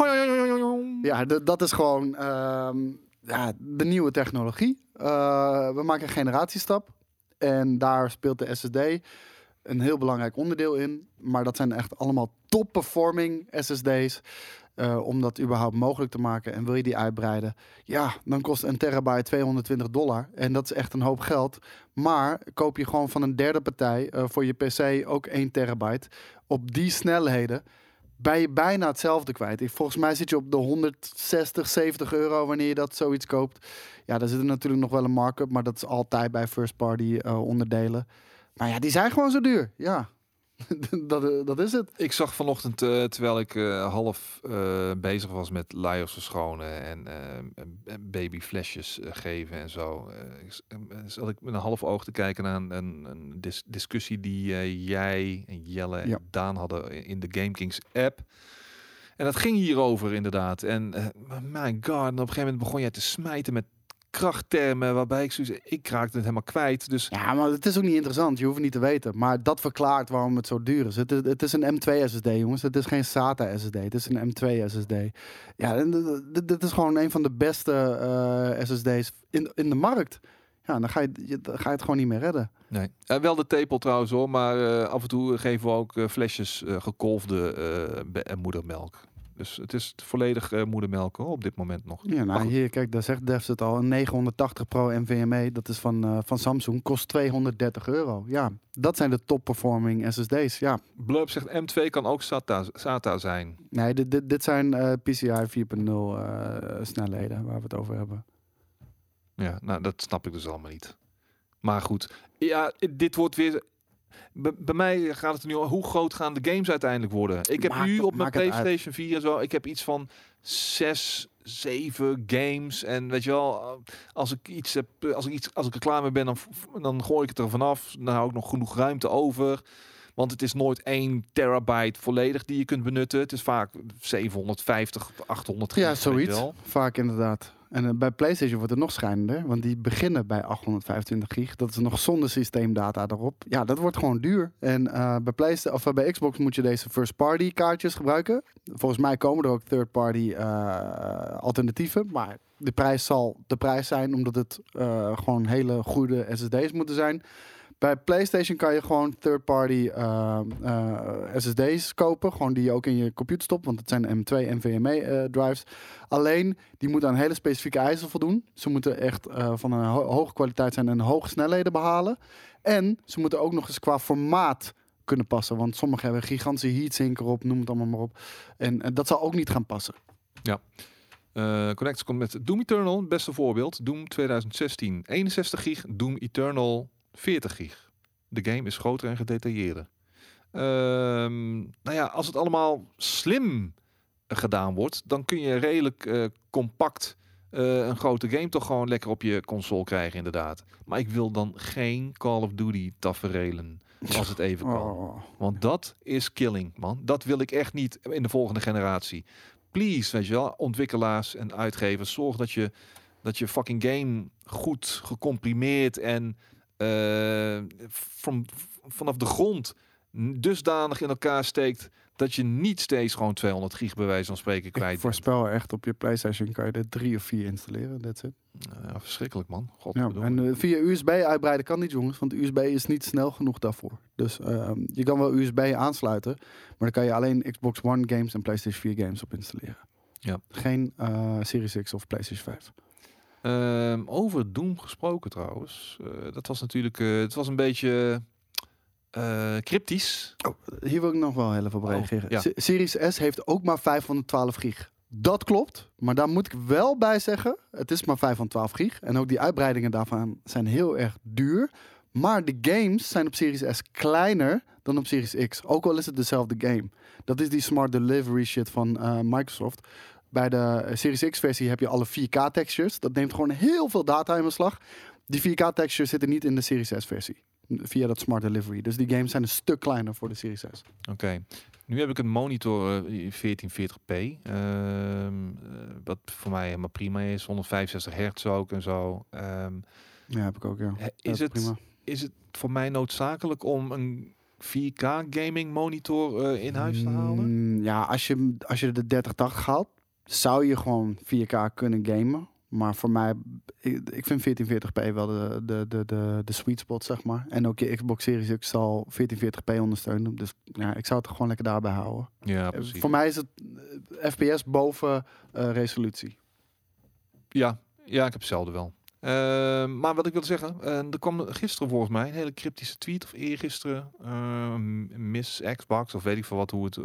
ja dat, dat is gewoon ehm, ja, de nieuwe technologie. Eh, we maken een generatiestap en daar speelt de SSD een heel belangrijk onderdeel in. Maar dat zijn echt allemaal top-performing SSD's. eh, om dat überhaupt mogelijk te maken. En wil je die uitbreiden? Ja, dan kost een terabyte 220 dollar. En dat is echt een hoop geld. Maar koop je gewoon van een derde partij eh, voor je PC ook 1 terabyte. Op die snelheden ben je bijna hetzelfde kwijt. Volgens mij zit je op de 160, 70 euro wanneer je dat zoiets koopt. Ja, daar zit er natuurlijk nog wel een markup, maar dat is altijd bij first party eh, onderdelen. Maar ja, die zijn gewoon zo duur. Ja, dat, eh, dat is het. Ik zag vanochtend, eh, terwijl ik eh, half bezig was met luiers verschonen en babyflesjes geven en zo, zat ik met een half oog te kijken naar een, een, een dis- discussie die jij en Jelle en Ja. Daan hadden in de GameKings app. En dat ging hierover inderdaad. En my god, en op een gegeven moment begon jij te smijten met krachttermen, waarbij ik zoiets, ik raakte het helemaal kwijt. Dus Ja, maar het is ook niet interessant. Je hoeft het niet te weten. Maar dat verklaart waarom het zo duur is. Het, is- het is een M2 SSD, jongens. Het is geen SATA SSD. Het is een M2 SSD. Ja, en d- d- dit is gewoon een van de beste eh, SSD's in, in de markt. Ja, dan ga je, dan ga je het gewoon niet meer redden. Nee. Eh, wel de tepel trouwens hoor, maar eh, af en toe geven we ook flesjes gekolfde en moedermelk. Dus het is volledig eh moedermelk hoor, op dit moment nog. Ja, nou hier, kijk, daar zegt Devs het al. Een 980 Pro NVMe, dat is van, eh, van Samsung, kost 230 euro. Ja, dat zijn de top-performing SSD's. Ja, Blurb zegt M2 kan ook SATA, SATA zijn. nee, dit, dit, dit zijn eh, PCI 4.0 eh, snelheden waar we het over hebben. Ja, nou dat snap ik dus allemaal niet. Maar goed, ja, dit wordt weer... Bij, mij gaat het er nu om, hoe groot gaan de games uiteindelijk worden? Ik heb nu op mijn. PlayStation 4 en zo, ik heb iets van zes, zeven games. En weet je wel, als ik iets heb, als ik iets, als ik er klaar mee ben, dan, dan gooi ik het er vanaf. Dan hou ik nog genoeg ruimte over. Want het is nooit 1 terabyte volledig die je kunt benutten. Het is vaak 750, 800 gig. Ja, zoiets. Vaak inderdaad. En eh, bij PlayStation wordt het nog schijnender, want die beginnen bij 825 gig. Dat is nog zonder systeemdata erop. Ja, dat wordt gewoon duur. En eh, bij, PlayStation, of, eh, bij Xbox moet je deze first-party kaartjes gebruiken. Volgens mij komen er ook third-party alternatieven. Maar de prijs zal de prijs zijn, omdat het gewoon hele goede SSD's moeten zijn. Bij PlayStation kan je gewoon third-party eh, eh, SSD's kopen. Gewoon die je ook in je computer stopt. Want het zijn M2 NVMe eh, drives. Alleen, die moeten aan hele specifieke eisen voldoen. Ze moeten echt eh, van een ho- hoge kwaliteit zijn en hoge snelheden behalen. En ze moeten ook nog eens qua formaat kunnen passen. Want sommige hebben gigantische heatsink erop, noem het allemaal maar op. En dat zal ook niet gaan passen. Eh Connect komt met Doom Eternal, beste voorbeeld. Doom 2016, 61 gig. Doom Eternal, 40 gig. De game is groter en gedetailleerder. Ehm, nou ja, als het allemaal slim gedaan wordt, dan kun je redelijk eh, compact eh, een grote game toch gewoon lekker op je console krijgen, inderdaad. Maar ik wil dan geen Call of Duty taferelen, als het even kan. Oh. Want dat is killing, man. Dat wil ik echt niet in de volgende generatie. Please, weet je wel, ontwikkelaars en uitgevers, zorg dat je, dat je fucking game goed gecomprimeerd en eh, van, vanaf de grond dusdanig in elkaar steekt dat je niet steeds gewoon 200 gig bij wijze van spreken kwijt Ik bent. voorspel echt, op je PlayStation kan je er drie of vier installeren. That's it. Ja, verschrikkelijk, man. God, Ja, en eh, via USB uitbreiden kan niet, jongens. Want USB is niet snel genoeg daarvoor. Dus ehm, je kan wel USB aansluiten. Maar dan kan je alleen Xbox One games en PlayStation 4 games op installeren. Ja. Geen eh, Series X of PlayStation 5. Ehm, over Doom gesproken trouwens. Eh, dat was natuurlijk, eh, het was een beetje eh, cryptisch. Hier wil ik nog wel heel even op Oh, reageren. ja. Series S heeft ook maar 512 gig. Dat klopt. Maar daar moet ik wel bij zeggen. Het is maar 512 gig. En ook die uitbreidingen daarvan zijn heel erg duur. Maar de games zijn op Series S kleiner dan op Series X. Ook al is het dezelfde game. Dat is die smart delivery shit van Microsoft. Bij de Series X versie heb je alle 4K textures. Dat neemt gewoon heel veel data in beslag. Die 4K textures zitten niet in de Series S versie. Via dat smart delivery. Dus die games zijn een stuk kleiner voor de Series S. Oké. Nu heb ik een monitor eh, 1440p. ehm, eh, wat voor mij helemaal prima is. 165 hertz ook en zo. Ehm, Ja, heb ik ook, ja. is, het, prima. is het voor mij noodzakelijk om een 4K gaming monitor eh, in huis te halen? Mm, ja, als je, als je de 3080 haalt, zou je gewoon 4K kunnen gamen. Maar voor mij, ik, ik vind 1440p wel de, de, de, de, de sweet spot, zeg maar. En ook je Xbox Series X zal 1440p ondersteunen. Dus ja, ik zou het gewoon lekker daarbij houden. Ja, Eh, precies. voor mij is het eh, FPS boven eh, resolutie. Ja, ja, ik heb hetzelfde wel. Ehm, maar wat ik wil zeggen, eh, er kwam gisteren volgens mij een hele cryptische tweet of eergisteren, ehm Miss Xbox of weet ik veel wat, hoe het,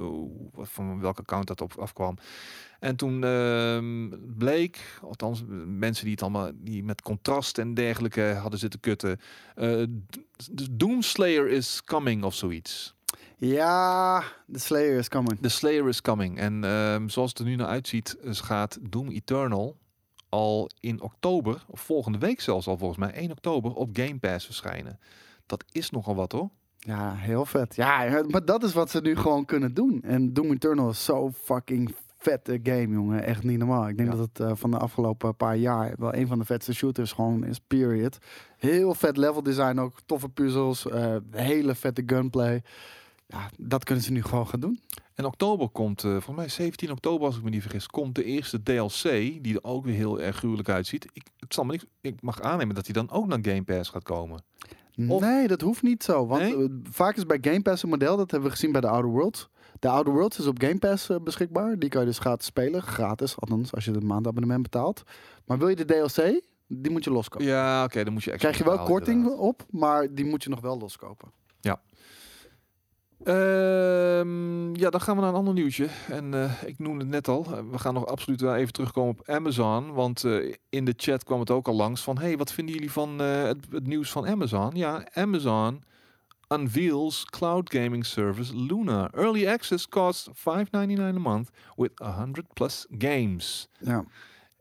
van welke account dat op afkwam. En toen ehm, bleek, althans mensen die het allemaal, die met contrast en dergelijke hadden zitten kutten, eh, Doomslayer is coming of zoiets. Ja, de Slayer is coming. The Slayer is coming. En zoals het er nu naar uitziet, gaat Doom Eternal al in oktober, of volgende week zelfs al volgens mij, 1 oktober, op Game Pass verschijnen. Dat is nogal wat hoor. Ja, heel vet. Ja, maar dat is wat ze nu gewoon kunnen doen. En Doom Eternal is zo fucking vette game, jongen. Echt niet normaal. Ik denk Ja. dat het eh, van de afgelopen paar jaar wel een van de vetste shooters gewoon is, period. Heel vet level design ook, toffe puzzels, eh, hele vette gunplay. Ja, dat kunnen ze nu gewoon gaan doen. En oktober komt, eh volgens mij 17 oktober als ik me niet vergis, komt de eerste DLC, die er ook weer heel erg gruwelijk uitziet. Ik, het zal me niet, ik mag aannemen dat die dan ook naar Game Pass gaat komen. Of- Nee, dat hoeft niet zo. Want Nee? eh, vaak is bij Game Pass een model, dat hebben we gezien bij de Outer Worlds. The Outer Worlds is op Game Pass eh, beschikbaar. Die kan je dus gratis spelen. Gratis, althans als je het maandabonnement betaalt. Maar wil je de DLC, die moet je loskopen. Ja, oké, dan moet je extra Krijg je wel korting inderdaad. op, maar die moet je nog wel loskopen. Ehm, ja, dan gaan we naar een ander nieuwtje. En eh, ik noemde het net al. eh, We gaan nog absoluut wel even terugkomen op Amazon. Want eh, in de chat kwam het ook al langs van... hey, wat vinden jullie van het, het nieuws van Amazon? Ja, Amazon unveils cloud gaming service Luna. Early access costs 5.99 a month with 100 plus games. Ja.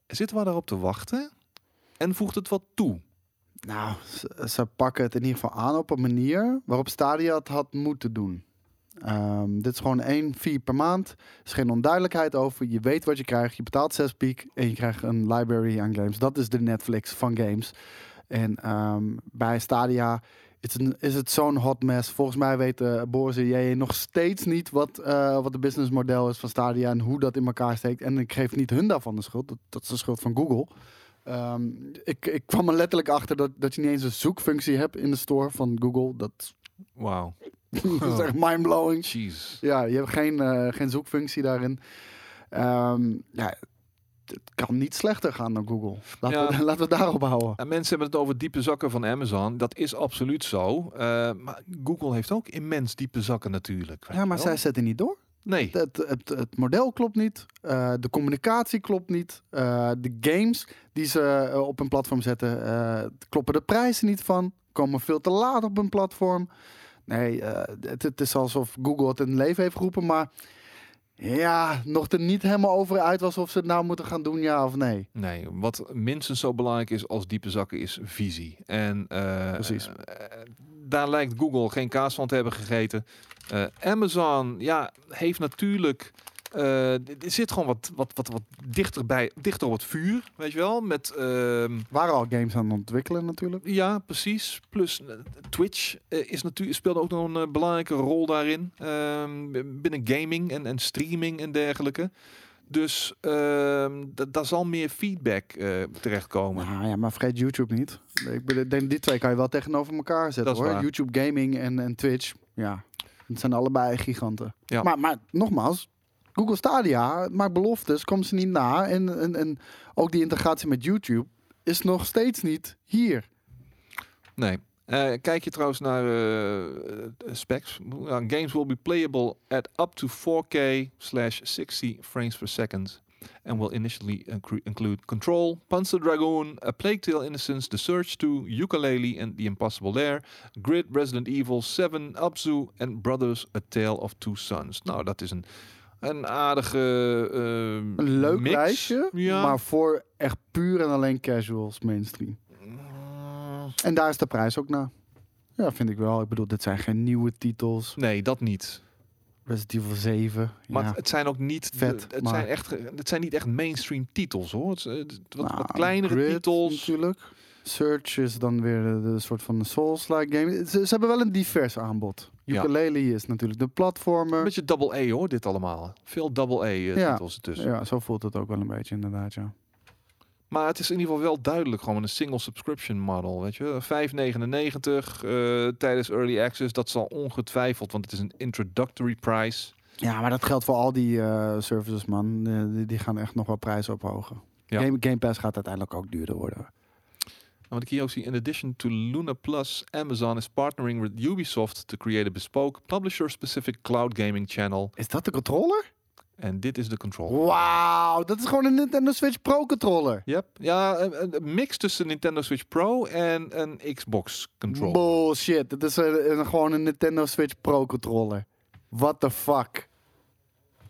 Zitten we daarop te wachten? En voegt het wat toe? Nou, ze, pakken het in ieder geval aan op een manier waarop Stadia het had moeten doen. Ehm, dit is gewoon één fee per maand. Er is geen onduidelijkheid over. Je weet wat je krijgt. Je betaalt 6 piek en je krijgt een library aan games. Dat is de Netflix van games. En ehm, bij Stadia is het, is het zo'n hot mess. Volgens mij weten Boris en jij nog steeds niet wat, eh wat de businessmodel is van Stadia en hoe dat in elkaar steekt. En ik geef niet hun daarvan de schuld. Dat, dat is de schuld van Google. Ehm, ik, ik kwam er letterlijk achter dat, dat je niet eens een zoekfunctie hebt in de store van Google. Dat, Wauw. dat is echt mindblowing. Jeez. Ja, je hebt geen, eh, geen zoekfunctie daarin. Ehm, ja, het kan niet slechter gaan dan Google. Laten, Ja. we, laten we het daarop houden. Ja, mensen hebben het over diepe zakken van Amazon. Dat is absoluut zo. Eh, maar Google heeft ook immens diepe zakken natuurlijk. Ja, maar wel. zij zetten niet door. Nee. Het, het, het model klopt niet. eh, de communicatie klopt niet. eh, de games die ze eh, op een platform zetten, kloppen de prijzen niet van. Komen veel te laat op een platform. Nee, het, het is alsof Google het in leven heeft geroepen, maar ja, nog er niet helemaal over uit was of ze het nou moeten gaan doen, ja of nee. Nee, wat minstens zo belangrijk is als diepe zakken is visie. En eh, Precies. eh, daar lijkt Google geen kaas van te hebben gegeten. Eh, Amazon, ja, heeft natuurlijk. Eh, er zit gewoon wat, wat, wat, wat dichter bij, dichter op het vuur, weet je wel? Met ehm, Waren al games aan het ontwikkelen natuurlijk. Ja, precies. Plus eh, Twitch eh, is natuurlijk speelde ook nog een belangrijke rol daarin. Ehm, binnen gaming en, en streaming en dergelijke. Dus ehm, da- daar zal meer feedback terechtkomen. Nou ja, maar vergeet YouTube niet. Ik denk die twee kan je wel tegenover elkaar zetten hoor. waar. YouTube Gaming en, en Twitch. Ja, het zijn allebei giganten. Ja. Maar, maar nogmaals, Google Stadia maakt beloftes, komt ze niet na. En, en, en ook die integratie met YouTube is nog steeds niet hier. Nee. Eh, kijk je trouwens naar eh, specs. Ja, games will be playable at up to 4K slash 60 frames per second. And will initially include Control, Panzer Dragoon, A Plague Tale Innocence, The Search 2, Ukulele and The Impossible Lair, Grid, Resident Evil 7, Abzu en Brothers, A Tale of Two Sons. Nou, dat is een, een aardige eh, Een leuk mix. lijstje, Ja. maar voor echt puur en alleen casuals mainstream. Mm, En daar is de prijs ook naar. Ja, vind ik wel. Ik bedoel, dit zijn geen nieuwe titels. nee, dat niet. Resident Evil 7. Maar ja. het- zijn ook niet, de- Vet, het, maar- zijn echt, het zijn niet echt mainstream titels hoor. Het, eh, het- wat, wat Nou, kleinere Grid titels. natuurlijk. Search is dan weer de, soort van Souls-like game. Ze, ze hebben wel een divers aanbod. Ja. Ukulele is natuurlijk de platformer. Een beetje double A hoor, dit allemaal. Veel double A eh, Ja. ertussen. Ja, zo voelt het ook wel een beetje inderdaad, ja. Maar het is in ieder geval wel duidelijk gewoon een single subscription model, weet je. 5,99 eh, tijdens early access. Dat zal ongetwijfeld, want het is een introductory price. Ja, maar dat geldt voor al die eh, services, man. Die, die gaan echt nog wel prijzen ophogen. Ja. Game, Game Pass gaat uiteindelijk ook duurder worden. En wat ik hier ook zie, in addition to Luna Plus, Amazon is partnering with Ubisoft to create a bespoke publisher-specific cloud gaming channel. Is dat de controller? En dit is de control. Wauw, dat is gewoon een Nintendo Switch Pro controller. Yep. Ja, een, een mix tussen Nintendo Switch Pro en een Xbox controller. Bullshit. Het is een, een- gewoon een Nintendo Switch Pro controller. What the fuck?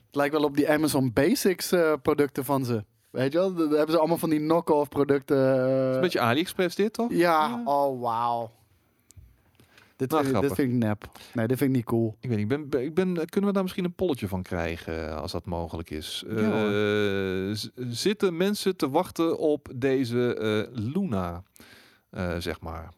Het lijkt wel op die Amazon Basics eh, producten van ze. Weet je wel? Daar hebben ze allemaal van die knock-off producten. eh, Een beetje AliExpress dit, toch? Ja, oh wauw. Dit, Nou, vind ik- dit vind ik nep. Nee, dit vind ik niet cool. Ik weet niet, ik ben, ik ben, kunnen we daar misschien een polletje van krijgen, eh, als dat mogelijk is? Ja. Eh, zitten mensen te wachten op deze eh, Luna, eh, zeg maar?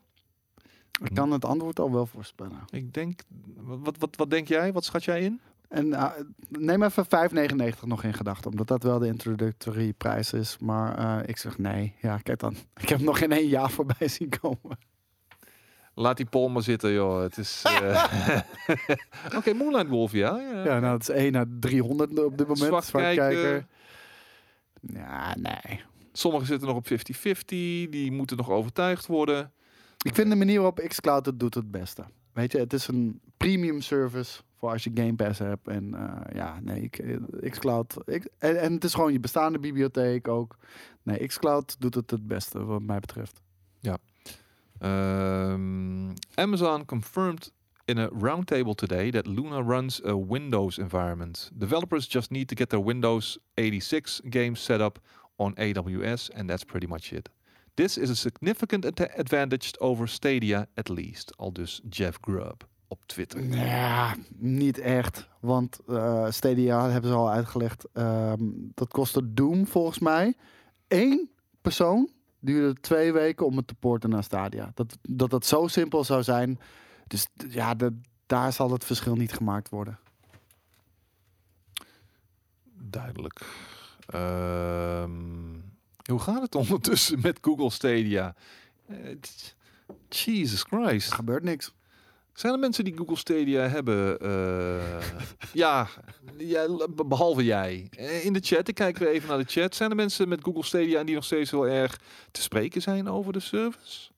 Ik kan het antwoord al wel voorspellen. Ik denk, wat, wat, wat denk jij? Wat schat jij in? En eh, neem even 5,99 nog in gedachten, omdat dat wel de introductory prijs is. Maar eh, ik zeg nee. Ja, kijk dan. Ik heb nog geen één jaar voorbij zien komen. Laat die Paul maar zitten, joh. Het is... eh, Oké, Moonlight Wolf, ja. ja. Ja, nou, het is 1 naar 300 op dit moment. Zwart Zwartkijker. Ja, nee. Sommigen zitten nog op 50-50. Die moeten nog overtuigd worden. Ik vind de manier waarop xCloud het doet het beste. Weet je, het is een premium service voor als je Game Pass hebt. En eh, ja, nee, eh, xCloud. Ik, en, het is gewoon je bestaande bibliotheek ook. Nee, xCloud doet het het beste wat mij betreft. Um, Amazon confirmed in a roundtable today that Luna runs a Windows environment. Developers just need to get their Windows 86 games set up on AWS, and that's pretty much it. This is a significant ad- advantage over Stadia, at least. Al dus Jeff Grubb op Twitter. Ja, niet echt. Want eh, Stadia hebben ze al uitgelegd. ehm, dat kostte Doom volgens mij. Eén persoon duurde twee weken om het te porten naar Stadia. Dat dat, dat zo simpel zou zijn. Dus ja, daar zal het verschil niet gemaakt worden. Duidelijk. Ehm, hoe gaat het ondertussen met Google Stadia? Eh, Jesus Christ. Er gebeurt niks. Zijn er mensen die Google Stadia hebben? Eh, ja, ja, be- behalve jij. Eh, In de chat, ik kijk weer even naar de chat. Zijn er mensen met Google Stadia die nog steeds heel erg te spreken zijn over de service?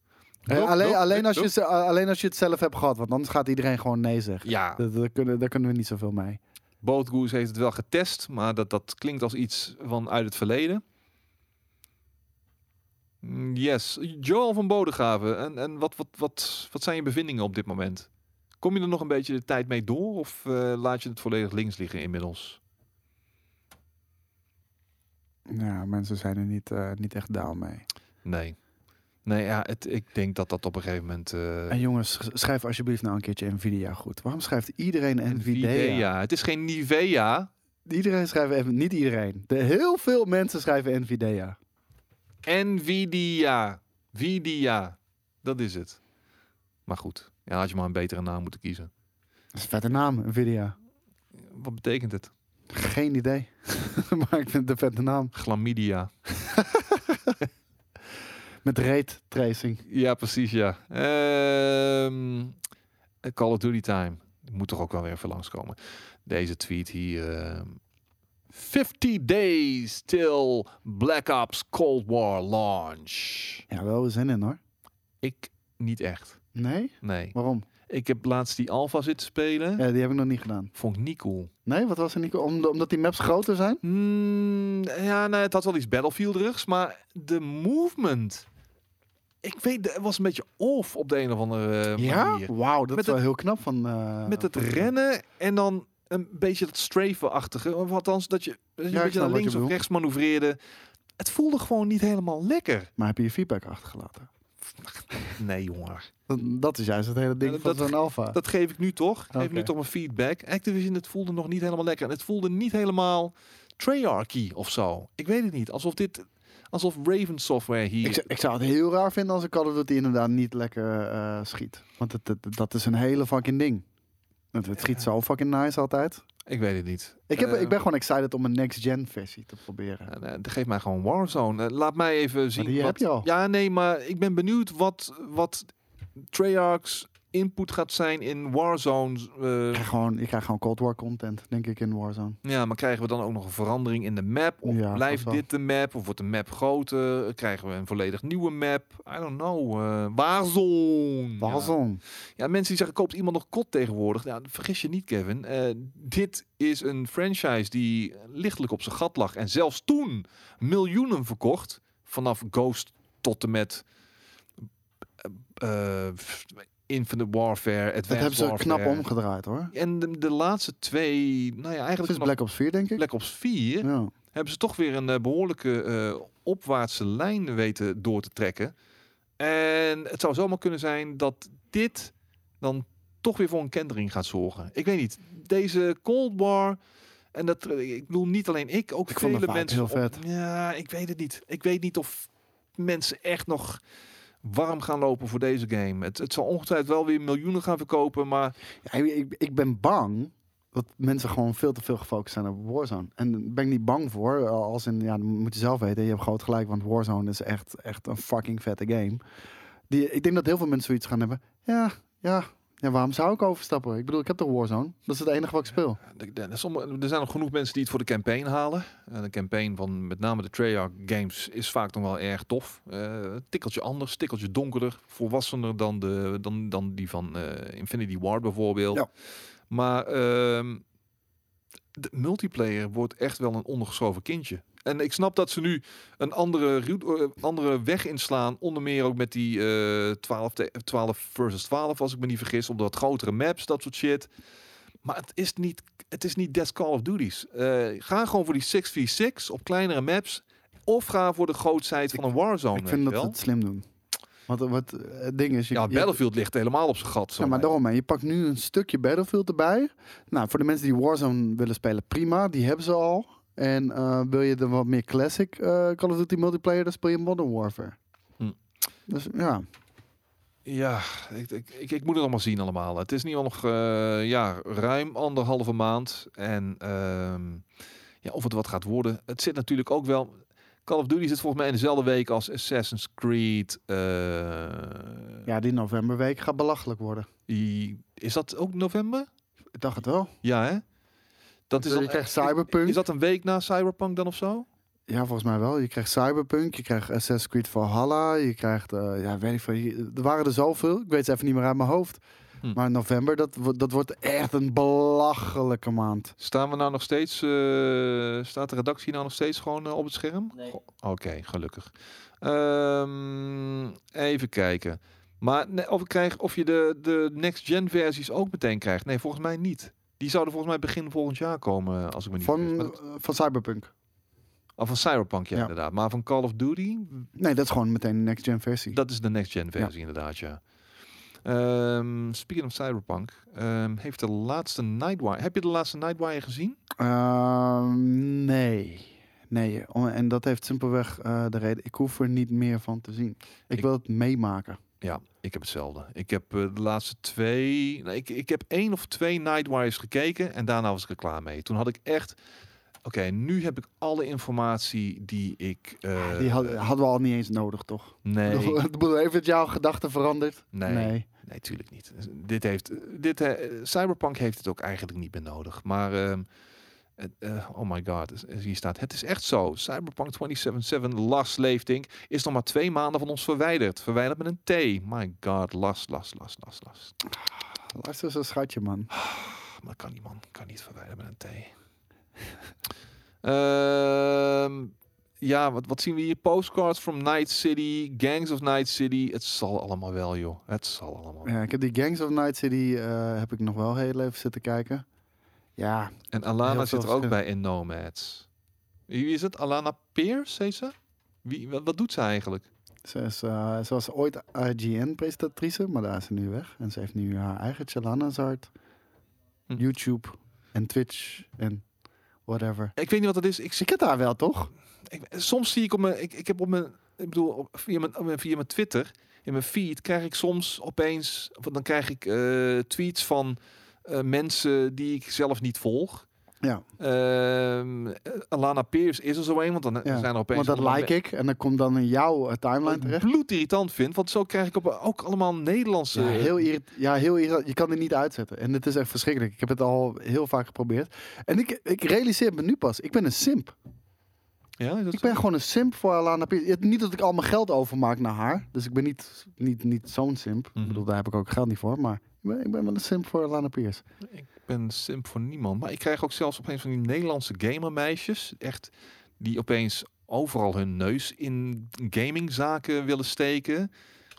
Nope, alleen, nope, alleen, als je, alleen als je het zelf hebt gehad. Want anders gaat iedereen gewoon nee zeggen. Ja, Dat, dat kunnen, daar kunnen we niet zoveel mee. Bootgoose heeft het wel getest, maar dat, dat klinkt als iets van uit het verleden. Mm, Yes, Joel van Bodegraven. En, en wat, wat, wat, wat zijn je bevindingen op dit moment? Kom je er nog een beetje de tijd mee door of eh, laat je het volledig links liggen inmiddels? Ja, mensen zijn er niet, eh, niet echt down mee. Nee. Nee, ja, het, ik denk dat dat op een gegeven moment... eh, En jongens, sch- schrijf alsjeblieft nou een keertje Nvidia goed. Waarom schrijft iedereen Nvidia? Nvidia. Het is geen Nivea. Iedereen schrijft even, niet iedereen. De, heel veel mensen schrijven Nvidia. Nvidia. Vidia. Dat is het. Maar goed, ja, had je maar een betere naam moeten kiezen. Dat is een vette naam, Nvidia. Wat betekent het? Geen idee. maar ik vind het een vette naam. Chlamydia. Met rate tracing. Ja, precies, ja. Ehm, Call of Duty time. Moet toch ook wel weer even langskomen. Deze tweet hier. ehm, 50 days till Black Ops Cold War launch. Ja, wel zin in hoor. Ik niet echt. Nee? Nee. Waarom? Ik heb laatst die alpha zitten spelen. Ja, die heb ik nog niet gedaan. Vond ik niet cool. Nee, wat was er niet? Om, omdat die maps groter zijn? Mm, ja, nou, het had wel iets Battlefield-rugs, maar de movement... Ik weet, het was een beetje off op de een of andere manier. Wauw, dat Met is wel het- heel knap van... eh, Met het rennen en dan een beetje dat strafe-achtige. Of althans, dat je, dat je een beetje naar links of rechts manoeuvreerde. Het voelde gewoon niet helemaal lekker. Maar heb je je feedback achtergelaten? Nee, jongen. Dat, dat is juist het hele ding Ja, van dat- zo'n alpha. Dat geef ik nu toch. Ik Geef nu toch mijn feedback. Activision, het voelde nog niet helemaal lekker. En het voelde niet helemaal Treyarchy of zo. Ik weet het niet. Alsof dit... Alsof Raven Software hier... Ik, zou- ik zou het heel raar vinden als ik Call of Duty inderdaad niet lekker eh, schiet. Want het, het- dat is een hele fucking ding. Het, het schiet zo fucking nice altijd. Ik weet het niet. Ik, heb, ik ben gewoon excited om een next-gen versie te proberen. Eh, geef mij gewoon Warzone. Eh, laat mij even zien. die wat... heb je al. Ja, nee, maar ik ben benieuwd wat, wat Treyarch's input gaat zijn in Warzone. eh, Ik krijg gewoon, ik krijg gewoon Cold War content, denk ik, in Warzone. ja, maar krijgen we dan ook nog een verandering in de map? Of Ja, blijft dit de map? Of wordt de map groter? Krijgen we een volledig nieuwe map? I don't know. eh Warzone. Warzone. Ja, mensen die zeggen, koopt iemand nog kot tegenwoordig? Ja, vergis je niet, Kevin. Eh, dit is een franchise die lichtelijk op zijn gat lag. En zelfs toen miljoenen verkocht. Vanaf Ghost tot en met eh, eh, Infinite Warfare, Advanced Dat hebben ze Warfare. knap omgedraaid, hoor. En de, de laatste twee, nou ja, eigenlijk Black Ops 4, denk ik. Black Ops 4 Ja. hebben ze toch weer een eh, behoorlijke eh, opwaartse lijn weten door te trekken. En het zou zomaar kunnen zijn dat dit dan toch weer voor een kentering gaat zorgen. Ik weet niet. Deze Cold War. En dat, eh, ik bedoel niet alleen ik, ook Ik vele mensen. heel op- vet. ja, ik weet het niet. Ik weet niet of mensen echt nog warm gaan lopen voor deze game. Het, het zal ongetwijfeld wel weer miljoenen gaan verkopen, maar Ja, ik, ik ben bang dat mensen gewoon veel te veel gefocust zijn op Warzone. En daar ben ik niet bang voor. Als in, ja, moet je zelf weten. Je hebt groot gelijk, want Warzone is echt, echt een fucking vette game. Die, ik denk dat heel veel mensen zoiets gaan hebben. Ja, ja, ja, waarom zou ik overstappen? Ik bedoel, ik heb toch Warzone. Dat is het enige wat ik speel. De- de- Er zijn nog genoeg mensen die het voor de campaign halen. En de campaign van met name de Treyarch games is vaak nog wel erg tof. Eh, een tikkeltje anders, tikkeltje donkerder, volwassener dan, de, dan, dan die van eh, Infinity Ward bijvoorbeeld. Ja. Maar ehm, de multiplayer wordt echt wel een ondergeschoven kindje. En ik snap dat ze nu een andere, route- eh, andere weg inslaan. Onder meer ook met die eh 12, te- 12 versus 12, als ik me niet vergis. Op wat grotere maps, dat soort shit. Maar het is niet, het is niet Death Call of Duty's. Eh, ga gewoon voor die 6v6 op kleinere maps. Of ga voor de grootheid van een Warzone. ik vind dat wel. het slim doen. Want wat eh, het ding is... Je, Ja, je- Battlefield ligt helemaal op zijn gat. zo Ja, maar daarom, hè. je pakt nu een stukje Battlefield erbij. Nou, voor de mensen die Warzone willen spelen, prima. Die hebben ze al. En eh, wil je de wat meer classic eh, Call of Duty multiplayer, dan speel je Modern Warfare. Hm. Dus ja, Ja, ik, ik, ik, ik moet het allemaal zien allemaal. Het is nu al nog eh, ja, ruim anderhalve maand. En ehm, ja, of het wat gaat worden. Het zit natuurlijk ook wel... Call of Duty zit volgens mij in dezelfde week als Assassin's Creed. eh, ja, die novemberweek gaat belachelijk worden. die- is dat ook november? Ik dacht het wel. Ja, hè? Dat is je dan, krijgt Cyberpunk. Is dat een week na Cyberpunk dan of zo? Ja, volgens mij wel. Je krijgt Cyberpunk, je krijgt Assassin's Creed Valhalla, je krijgt, eh, ja, weet ik veel. Je- Er waren er zoveel, ik weet ze even niet meer uit mijn hoofd. Hm. Maar november, dat, wordt- dat wordt echt een belachelijke maand. Staan we nou nog steeds, eh, staat de redactie nou nog steeds gewoon eh, op het scherm? Nee. Oké, gelukkig. Ehm, even kijken. Maar nee, of, ik krijg, of je de, de next-gen versies ook meteen krijgt. Nee, volgens mij niet. Die zouden volgens mij begin volgend jaar komen, als ik me niet vergis. Van, eh, van Cyberpunk. Oh, van Cyberpunk, ja, Ja. inderdaad. Maar van Call of Duty, Nee, dat is gewoon meteen de next gen versie. dat is de next-gen versie inderdaad, ja. Ehm speaking of Cyberpunk, ehm, heeft de laatste Nightwire... Heb je de laatste Nightwire gezien? Ehm, nee. Nee, en dat heeft simpelweg eh, de reden. Ik hoef er niet meer van te zien. Ik, Ik- wil het meemaken. Ja, ik heb hetzelfde. Ik heb eh, de laatste twee... Ik, ik heb één of twee Nightwires gekeken en daarna was ik er klaar mee. Toen had ik echt... Oké, nu heb ik alle informatie die ik... eh, Die had- hadden we al niet eens nodig, toch? Nee, Heeft het jouw gedachten veranderd? nee, nee, tuurlijk niet. Dit heeft... Dit, eh, Cyberpunk heeft het ook eigenlijk niet meer nodig. Maar... ehm, eh, oh my god, is- is- hier staat... Het is echt zo. Cyberpunk 2077, Last Leefdink, is nog maar twee maanden van ons verwijderd. Verwijderd met een T. My god, last, last, last, last, last. Luister zo'n schatje, man. Maar dat kan niet, man. Kan niet verwijderen met een T. Ehm, ja, wat, wat zien we hier? Postcards from Night City, Gangs of Night City. Het zal allemaal wel, joh. Het zal allemaal. wel. Ja, ik heb die Gangs of Night City eh, heb ik nog wel heel even zitten kijken. Ja, En Alana zit er ook bij in Nomads. Wie is het? Alana Pierce, heet ze? Wie, wat, wat doet ze eigenlijk? ze, is, eh, ze was ooit IGN-presentatrice, maar daar is ze nu weg. En ze heeft nu haar eigen Chalanazard, Hm. YouTube en Twitch en whatever. Ik weet niet wat het is. Ik, Ze kent haar wel, toch? ik, soms zie ik op mijn... Ik, ik heb op mijn... Ik bedoel, op, via, mijn, via mijn Twitter, in mijn feed, krijg ik soms opeens... Dan krijg ik eh, tweets van eh, mensen die ik zelf niet volg. Ja, Ehm Alana Pierce is er zo een, want dan Ja, zijn er opeens... want dat like ik en dan komt dan in jouw eh, timeline Wat ik terecht. bloedirritant vind, want zo krijg ik op, ook allemaal Nederlandse... Ja, heel irrit ja, heel irritant. Je kan het niet uitzetten. En het is echt verschrikkelijk. Ik heb het al heel vaak geprobeerd. En ik, ik realiseer me nu pas. Ik ben een simp. Ja, Ik ben gewoon een simp voor Alana Pierce. Niet dat ik al mijn geld overmaak naar haar. Dus ik ben niet, niet, niet zo'n simp. Mhm. Ik bedoel, daar heb ik ook geld niet voor. Maar ik ben, ik ben wel een simp voor Alana Pierce. Ik ben simp voor niemand. Maar ik krijg ook zelfs opeens van die Nederlandse gamermeisjes. Echt, die opeens overal hun neus in gamingzaken willen steken.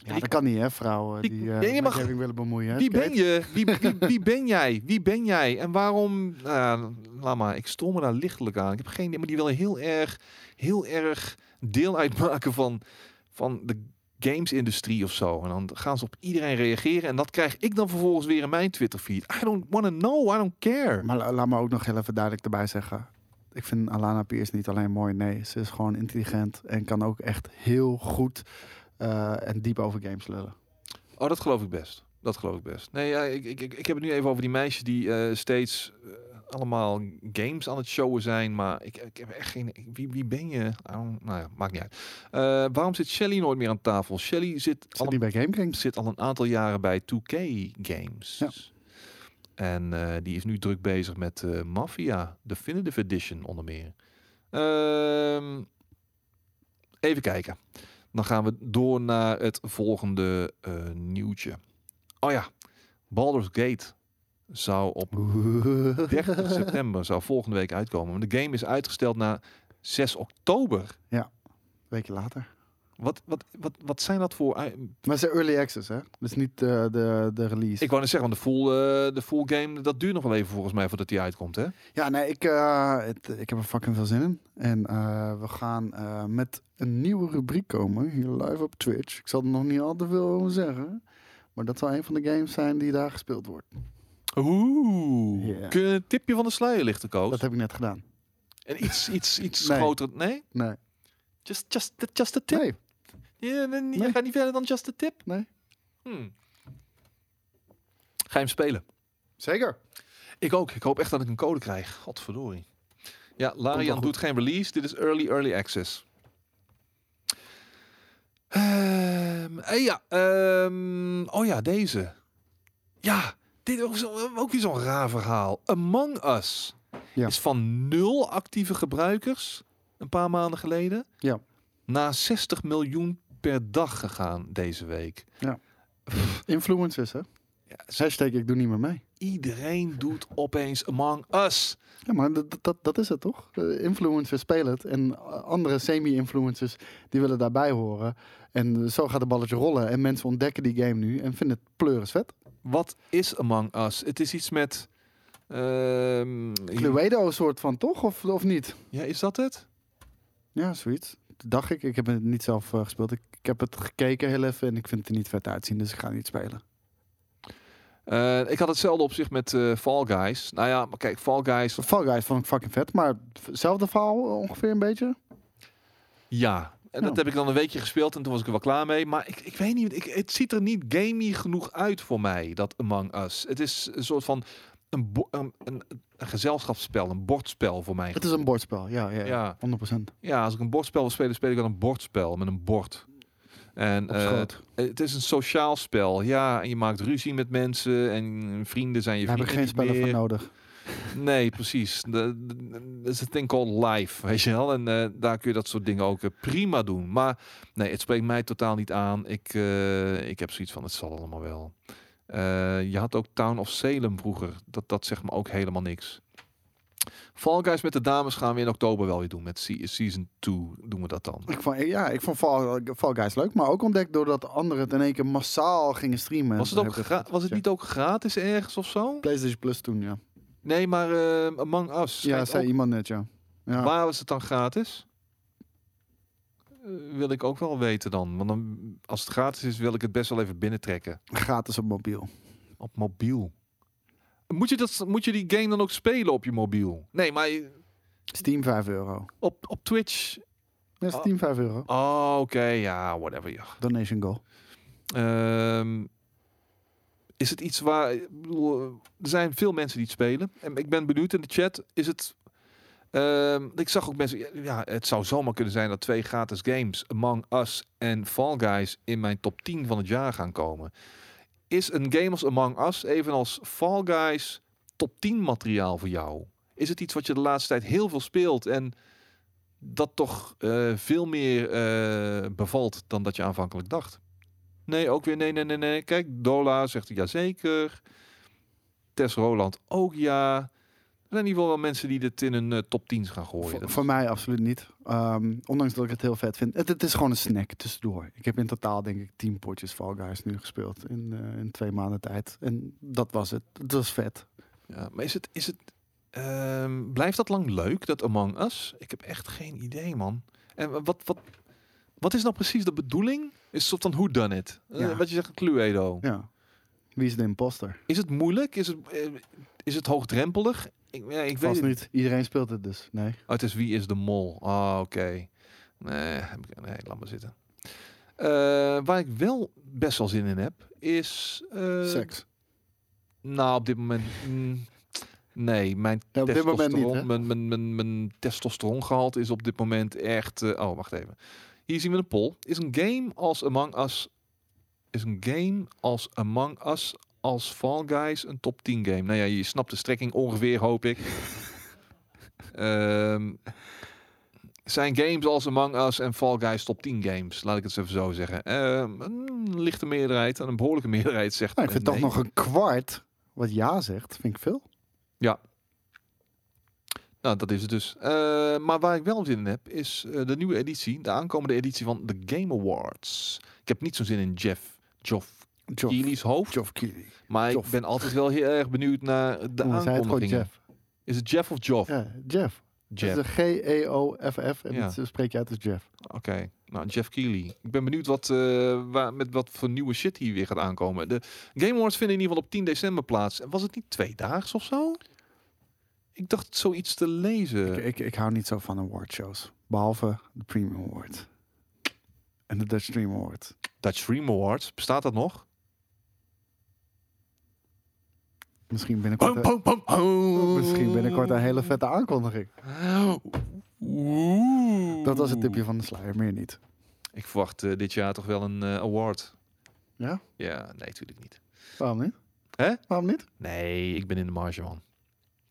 Ja, Die- dat kan niet, hè, vrouwen Die- die je mag- willen bemoeien. hè, Wie ben je? Wie, wie, wie ben jij? Wie ben jij? En waarom? Ja, laat maar. Ik stoor me daar lichtelijk aan. Ik heb geen idee, maar die willen heel erg, heel erg deel uitmaken van, van de games-industrie of zo. En dan gaan ze op iedereen reageren. En dat krijg ik dan vervolgens weer in mijn Twitter-feed. I don't want to know. I don't care. Maar la- laat me ook nog heel even duidelijk erbij zeggen. Ik vind Alana Pierce niet alleen mooi. Nee, ze is gewoon intelligent. En kan ook echt heel goed eh, en diep over games lullen. Oh, dat geloof ik best. Dat geloof ik best. Nee, ja, ik, ik, ik, ik heb het nu even over die meisjes die eh, steeds eh, allemaal games aan het showen zijn. Maar ik, ik heb echt geen... Wie, wie ben je? Nou ja, maakt niet uit. Eh, waarom zit Shelly nooit meer aan tafel? Shelly zit al, Zit niet bij Game zit al een aantal jaren bij 2K Games. Ja. En eh, die is nu druk bezig met eh, Mafia Definitive Edition onder meer. Ehm, even kijken. Dan gaan we door naar het volgende nieuwtje. Oh ja, Baldur's Gate zou op 30 september, zou volgende week uitkomen. Maar de game is uitgesteld naar 6 oktober. Een weekje later. Wat, wat, wat, wat zijn dat voor... Maar het is early access, hè? Dus niet eh, de, de release. Ik wou net zeggen, want de full, eh, de full game, dat duurt nog wel even volgens mij voordat die uitkomt, hè? Ja, nee, ik, eh, het, ik heb er fucking veel zin in. En we gaan met een nieuwe rubriek komen, hier live op Twitch. Ik zal er nog niet al te veel over zeggen. Maar dat zal een van de games zijn die daar gespeeld wordt. Oeh. Een tipje van de sluier lichten, Koos? Dat heb ik net gedaan. En iets, iets, iets Nee. groter. Nee? Nee. Just, just, just a tip? Nee. Je, je Nee. gaat niet verder dan just a tip? Nee. Hmm. Ga je hem spelen? Zeker. Ik ook. Ik hoop echt dat ik een code krijg. Godverdorie. Ja, Larian doet geen release. Dit is early, early access. Ehm, eh, ja, ehm, oh ja, deze. Ja, dit is ook, weer zo'n raar verhaal. Among Us Ja. is van nul actieve gebruikers een paar maanden geleden Ja. naar 60 miljoen per dag gegaan deze week. Influencers, hè? Ja, Hashtag ik doe niet meer mee. iedereen doet opeens Among Us. Ja, maar dat, dat, dat is het toch? De influencers spelen het. En andere semi-influencers die willen daarbij horen. En zo gaat het balletje rollen. En mensen ontdekken die game nu en vinden het pleuris vet. Wat is Among Us? Het is iets met. Cluedo soort van, toch? Of, of niet? ja, is dat het? Ja, zoiets. Dacht ik. Ik heb het niet zelf eh, gespeeld. Ik, ik heb het gekeken heel even en ik vind het er niet vet uitzien. Dus ik ga niet spelen. Eh, ik had hetzelfde op zich met eh, Fall Guys. Nou ja, maar kijk, Fall Guys. Fall Guys vond ik fucking vet. Maar hetzelfde verhaal ongeveer een beetje. Ja. En dat Ja. heb ik dan een weekje gespeeld en toen was ik er wel klaar mee. Maar ik, ik weet niet, ik, het ziet er niet gamey genoeg uit voor mij, dat Among Us. Het is een soort van een, een, een, een gezelschapsspel, een bordspel voor mij. Het is een bordspel. Ja, ja, ja. Ja. 100%. Ja, als ik een bordspel wil spelen, speel ik dan een bordspel met een bord. En schoot. het is een sociaal spel. Ja, en je maakt ruzie met mensen en vrienden zijn je Daar heb ik vrienden geen spellen meer. nodig. Nee, precies. Dat is een thing called life, weet je wel. En eh, daar kun je dat soort dingen ook eh, prima doen. Maar nee, het spreekt mij totaal niet aan. Ik, eh, ik heb zoiets van, het zal allemaal wel. Je had ook Town of Salem vroeger. Dat, dat zegt me ook helemaal niks. Fall Guys met de dames gaan we in oktober wel weer doen. Met se- Season 2 doen we dat dan. Ik vond, ja, ik vond Fall, Fall Guys leuk. Maar ook ontdekt doordat anderen het in één keer massaal gingen streamen. Was het, ook was het niet ook gratis ergens of zo? PlayStation Plus toen, ja. Nee, maar eh, Among Us. Ja, zei ook- iemand net, ja. ja. Waar was het dan gratis? Eh, wil ik ook wel weten dan. Want dan, als het gratis is, wil ik het best wel even binnentrekken. Gratis op mobiel. Op mobiel. Moet je, dat, moet je die game dan ook spelen op je mobiel? Nee, maar Steam 5 euro. op, op Twitch. Ja, Steam 5 euro. Oh, oké, ja, whatever. Ja. Donation goal. Ehm, is het iets waar. bedoel, Er zijn veel mensen die het spelen. En ik ben benieuwd in de chat. Is het. ehm, ik zag ook mensen. Ja, het zou zomaar kunnen zijn dat twee gratis games, Among Us en Fall Guys, in mijn top 10 van het jaar gaan komen. Is een game als Among Us, evenals Fall Guys, top 10 materiaal voor jou? Is het iets wat je de laatste tijd heel veel speelt en dat toch eh, veel meer eh, bevalt dan dat je aanvankelijk dacht? Nee, ook weer nee, nee, nee, nee. Kijk, Dola zegt ja zeker. Tess Roland ook ja. Er zijn in ieder geval wel mensen die dit in hun eh, top 10 gaan gooien. Voor, mij absoluut niet. Ehm, ondanks dat ik het heel vet vind. Het, het is gewoon een snack tussendoor. Ik heb in totaal denk ik 10 potjes Fall Guys nu gespeeld in, eh, in twee maanden tijd. En dat was het. Het was vet. Ja, maar is het, is het, ehm, blijft dat lang leuk, dat Among Us? Ik heb echt geen idee, man. En wat, wat, wat is nou precies de bedoeling? Is het soort van hoe done it? Eh, Ja. wat je zegt, Cluedo. Ja. Wie is de imposter? Is het moeilijk? Is het, eh, is het hoogdrempelig? Ik, ja, ik weet het niet. Iedereen speelt het dus. Nee. Oh, het is wie is de mol. Ah, oké. Nee, heb ik- nee, laat maar zitten. Eh, waar ik wel best wel zin in heb, is... Seks. Nou, op dit moment... mm, nee, mijn Ja, niet, testosteron, hè? mijn, mijn, mijn, mijn testosterongehalte is op dit moment echt... oh, wacht even. Hier zien we een poll. Is een game als Among Us... Is een game als Among Us als Fall Guys een top 10 game? Nou ja, je snapt de strekking ongeveer, hoop ik. Ehm, zijn games als Among Us en Fall Guys top 10 games? Laat ik het eens even zo zeggen. Ehm, een lichte meerderheid en een behoorlijke meerderheid zegt Nou, ik vind eh, toch nee. nog een kwart wat ja zegt, vind ik veel. Nou, dat is het dus. Eh, maar waar ik wel zin in heb, is eh, de nieuwe editie, de aankomende editie van de Game Awards. Ik heb niet zo'n zin in Jeff, Geoff Geoff, Keighley's hoofd, Geoff Keighley. maar ik ben altijd wel heel erg benieuwd naar de het aankondigingen. Jeff. Is het Jeff of Geoff? Ja, Jeff. Jeff. Het is G-E-O-F-F en Ja. dat spreek je uit als Jeff. Oké, nou Jeff Keighley. Ik ben benieuwd wat, eh, waar, met wat voor nieuwe shit hier weer gaat aankomen. De Game Awards vinden in ieder geval op 10 december plaats. Was het niet tweedaags of zo? Ik dacht zoiets te lezen. Ik, ik, ik hou niet zo van awardshows. Behalve de Premium Award. En de Dutch Stream Award. Dutch Stream Awards, bestaat dat nog? Misschien binnenkort, een- misschien binnenkort een hele vette aankondiging. Oeh. Dat was het tipje van de sluier, meer niet. Ik verwacht eh, dit jaar toch wel een eh, award. Ja? Ja, nee, natuurlijk niet. Waarom niet? Hè? Waarom niet? Nee, ik ben in de marge man.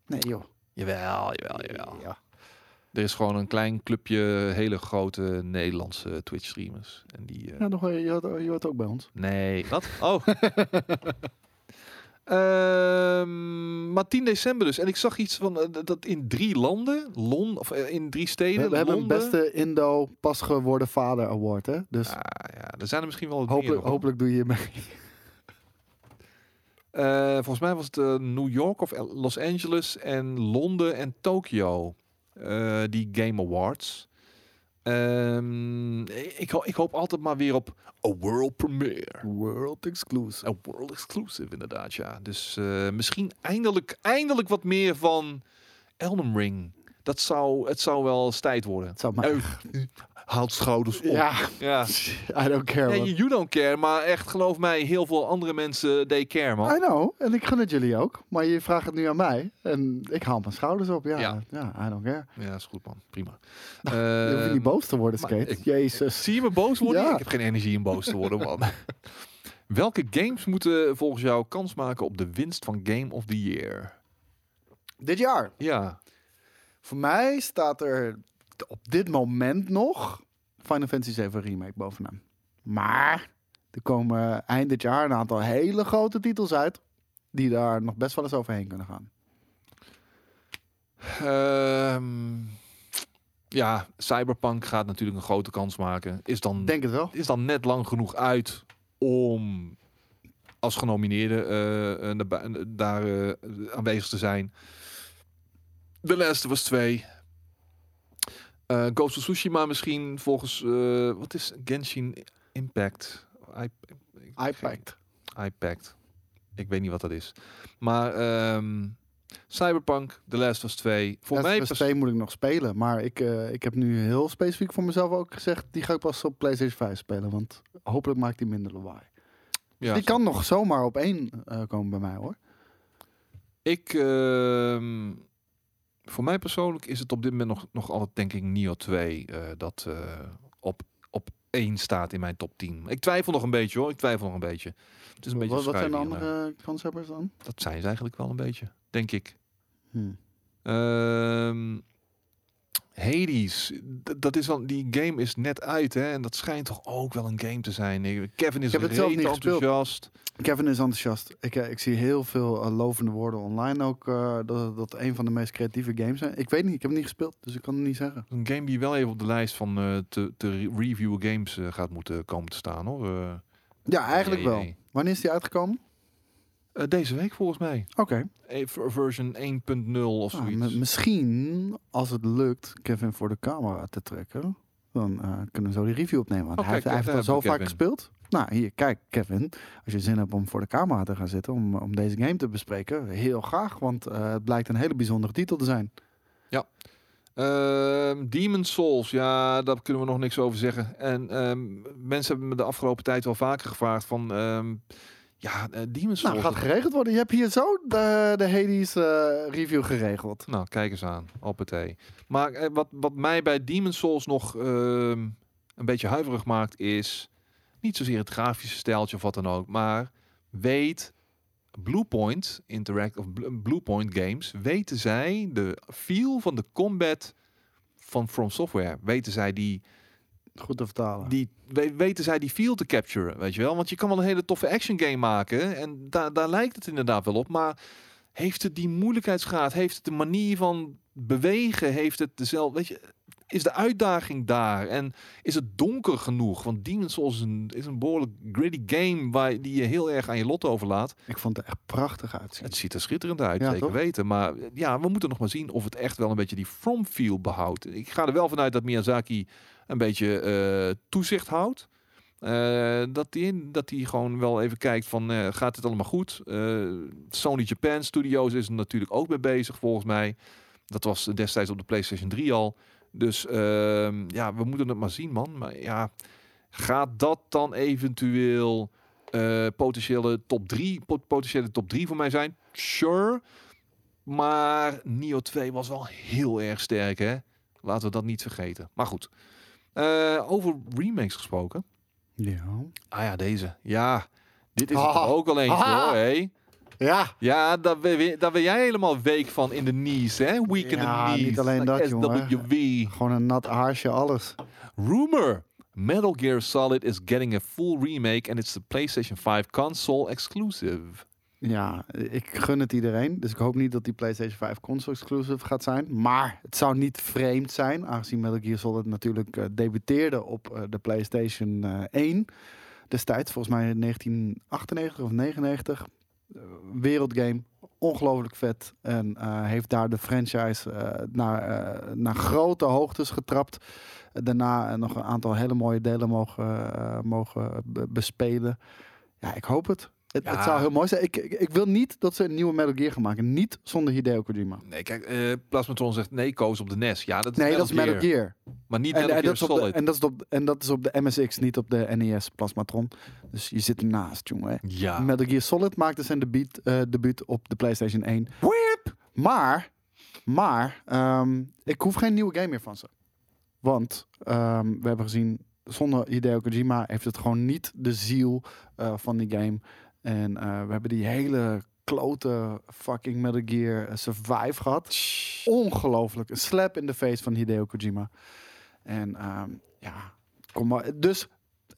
Nee joh. Jawel, jawel, jawel. Ja. Er is gewoon een klein clubje hele grote Nederlandse Twitch streamers. En die... eh, Ja, nog, je, hoort, je hoort ook bij ons. Nee, wat? Oh. Ehm, maar 10 december dus. En ik zag iets van eh, dat in drie landen, Lon, of eh, in drie steden, we hebben een beste Indo pas geworden vader award, hè? Dus Ah, ja, er zijn er misschien wel hopelijk, meer, hopelijk doe je mee. Eh, volgens mij was het eh, New York of Los Angeles en Londen en Tokio. eh, die Game Awards. Ehm, ik, ho- ik hoop altijd maar weer op a world premiere. World exclusive. A world exclusive inderdaad, ja. Dus misschien eindelijk, eindelijk wat meer van Elden Ring. Dat zou, het zou wel eens tijd worden. Het zou maar... Haalt schouders op. Ja, ja. I don't care. Nee, man. you don't care, maar echt geloof mij, heel veel andere mensen they care, man. I know, en ik gun het jullie ook. Maar je vraagt het nu aan mij. En ik haal mijn schouders op. Ja, Ja. ja. I don't care. Ja, is goed, man. Prima. je hoeft Ehm, niet boos te worden, Skate. ik- Jezus. Zie je me boos worden? Ja. Ik heb geen energie om boos te worden, man. Welke games moeten volgens jou kans maken op de winst van Game of the Year? Dit jaar. Ja, Voor mij staat er op dit moment nog Final Fantasy 7 Remake bovenaan. Maar er komen eind dit jaar een aantal hele grote titels uit. Die daar nog best wel eens overheen kunnen gaan. Ehm, ja, Cyberpunk gaat natuurlijk een grote kans maken. Is dan, Denk het wel. is dan net lang genoeg uit om als genomineerde eh, eh, daar eh, aanwezig te zijn. The Last of Us 2. Eh Ghost of Tsushima misschien volgens... eh, wat is Genshin Impact? I, iPad. iPact. Ik weet niet wat dat is. Maar ehm, Cyberpunk, The Last of Us 2. Voor mij... Last of Us pers- 2 moet ik nog spelen. Maar ik, eh, ik heb nu heel specifiek voor mezelf ook gezegd... die ga ik pas op PlayStation 5 spelen. Want hopelijk maakt die minder lawaai. ja, die kan nog zomaar op één komen bij mij hoor. Ik, ehm, voor mij persoonlijk is het op dit moment nog, nog altijd denk ik Nio 2 eh, dat eh, op, op 1 staat in mijn top 10. Ik twijfel nog een beetje hoor, ik twijfel nog een beetje. Het is een beetje Wat, wat zijn de andere conceptors dan? Dat zijn ze eigenlijk wel een beetje, denk ik. Hm. Ehm Hades, dat is wel, die game is net uit hè, en dat schijnt toch ook wel een game te zijn. Kevin is heb het zelf reet niet gespeeld. enthousiast. Kevin is enthousiast. Ik, eh, ik zie heel veel eh, lovende woorden online ook. eh, dat dat een van de meest creatieve games zijn. Ik weet niet, ik heb hem niet gespeeld, dus ik kan het niet zeggen. Een game die wel even op de lijst van eh, te, te re- review games gaat moeten komen te staan hoor. Ja, eigenlijk nee, wel. nee. Wanneer is die uitgekomen? Eh, deze week volgens mij. Oké. Eh, ver- version 1.0 of Ah, zoiets. misschien, als het lukt, Kevin voor de camera te trekken, dan eh, kunnen we zo die review opnemen. Want Oh, hij, heeft, hij heeft al zo vaak gespeeld. Nou, hier, kijk, Kevin. Als je zin hebt om voor de camera te gaan zitten, om, om deze game te bespreken, heel graag. Want eh, het blijkt een hele bijzondere titel te zijn. Ehm Demon Souls, ja, daar kunnen we nog niks over zeggen. En ehm, mensen hebben me de afgelopen tijd wel vaker gevraagd van... ehm, ja, eh, Demon Souls... Nou, gaat geregeld worden. Je hebt hier zo de, de Hades eh, review geregeld. Nou, kijk eens aan. Hoppatee. Maar eh, wat, wat mij bij Demon Souls nog ehm, een beetje huiverig maakt, is niet zozeer het grafische stijltje of wat dan ook, maar weet Bluepoint Interact of Bl- Bluepoint Games, weten zij de feel van de combat van From Software, weten zij die, Goed te vertalen. die we- weten zij die feel te capturen, weet je wel? Want je kan wel een hele toffe action game maken en daar daar lijkt het inderdaad wel op, maar heeft het die moeilijkheidsgraad, heeft het de manier van bewegen, heeft het dezelfde, weet je, is de uitdaging daar en is het donker genoeg? Want Demon's Souls is een, is een behoorlijk gritty game waar die je heel erg aan je lot overlaat. Ik vond het echt prachtig uitzien. Het ziet er schitterend uit, Ja, zeker toch? weten. Maar eh, ja, we moeten nog maar zien of het echt wel een beetje die from feel behoudt. Ik ga er wel vanuit dat Miyazaki een beetje eh, toezicht houdt. Eh, dat hij dat die gewoon wel even kijkt van gaat het allemaal goed? Sony Japan Studios is er natuurlijk ook mee bezig volgens mij. Dat was destijds op de PlayStation 3 al. Dus ehm, ja, we moeten het maar zien, man. Maar ja, gaat dat dan eventueel eh, potentiële top 3, potentiële top 3 voor mij zijn? Sure. Maar Nio 2 was wel heel erg sterk, hè? Laten we dat niet vergeten. Maar goed. Eh, over remakes gesproken. Ja. Ah ja, deze. Ja, dit is er Ah. ook wel eentje Ah. hoor, hé? Ja. Ja, daar ben, je- daar ben jij helemaal week van in de knees, hè? Week in Ja, the knees. niet alleen dat, jongen. SWV. Gewoon een nat haarsje, alles. Rumor. Metal Gear Solid is getting a full remake and it's the PlayStation 5 console exclusive. Ja, ik gun het iedereen. Dus ik hoop niet dat die PlayStation 5 console exclusive gaat zijn. Maar het zou niet vreemd zijn, aangezien Metal Gear Solid natuurlijk eh, debuteerde op eh, de PlayStation eh 1. Destijds, volgens mij in 1998 of 99. Eh, wereldgame, ongelooflijk vet. En eh, heeft daar de franchise eh, naar, naar grote hoogtes getrapt. Daarna nog een aantal hele mooie delen mogen, mogen be- bespelen. Ja, ik hoop het. Het, zou heel mooi zijn. Ik, ik, ik wil niet dat ze een nieuwe Metal Gear gaan maken. Niet zonder Hideo Kojima. Nee, kijk, eh Plasmatron zegt nee, koos op de NES. Ja, dat is Nee, Metal dat is Metal Gear. Maar niet En, Metal en, Gear dat op de, Solid. en, dat is op, en dat is op de MSX, niet op de NES Plasmatron. Dus je zit ernaast, jongen. ja. Metal Gear Solid maakte zijn debuut, eh, debuut op de PlayStation 1. Whip! Maar, maar, ehm, ik hoef geen nieuwe game meer van ze. Want ehm, we hebben gezien, zonder Hideo Kojima heeft het gewoon niet de ziel eh, van die game. En eh, we hebben die hele klote fucking Metal Gear Survive gehad. Ongelooflijk. Een slap in de face van Hideo Kojima. En ehm, ja, kom maar. Dus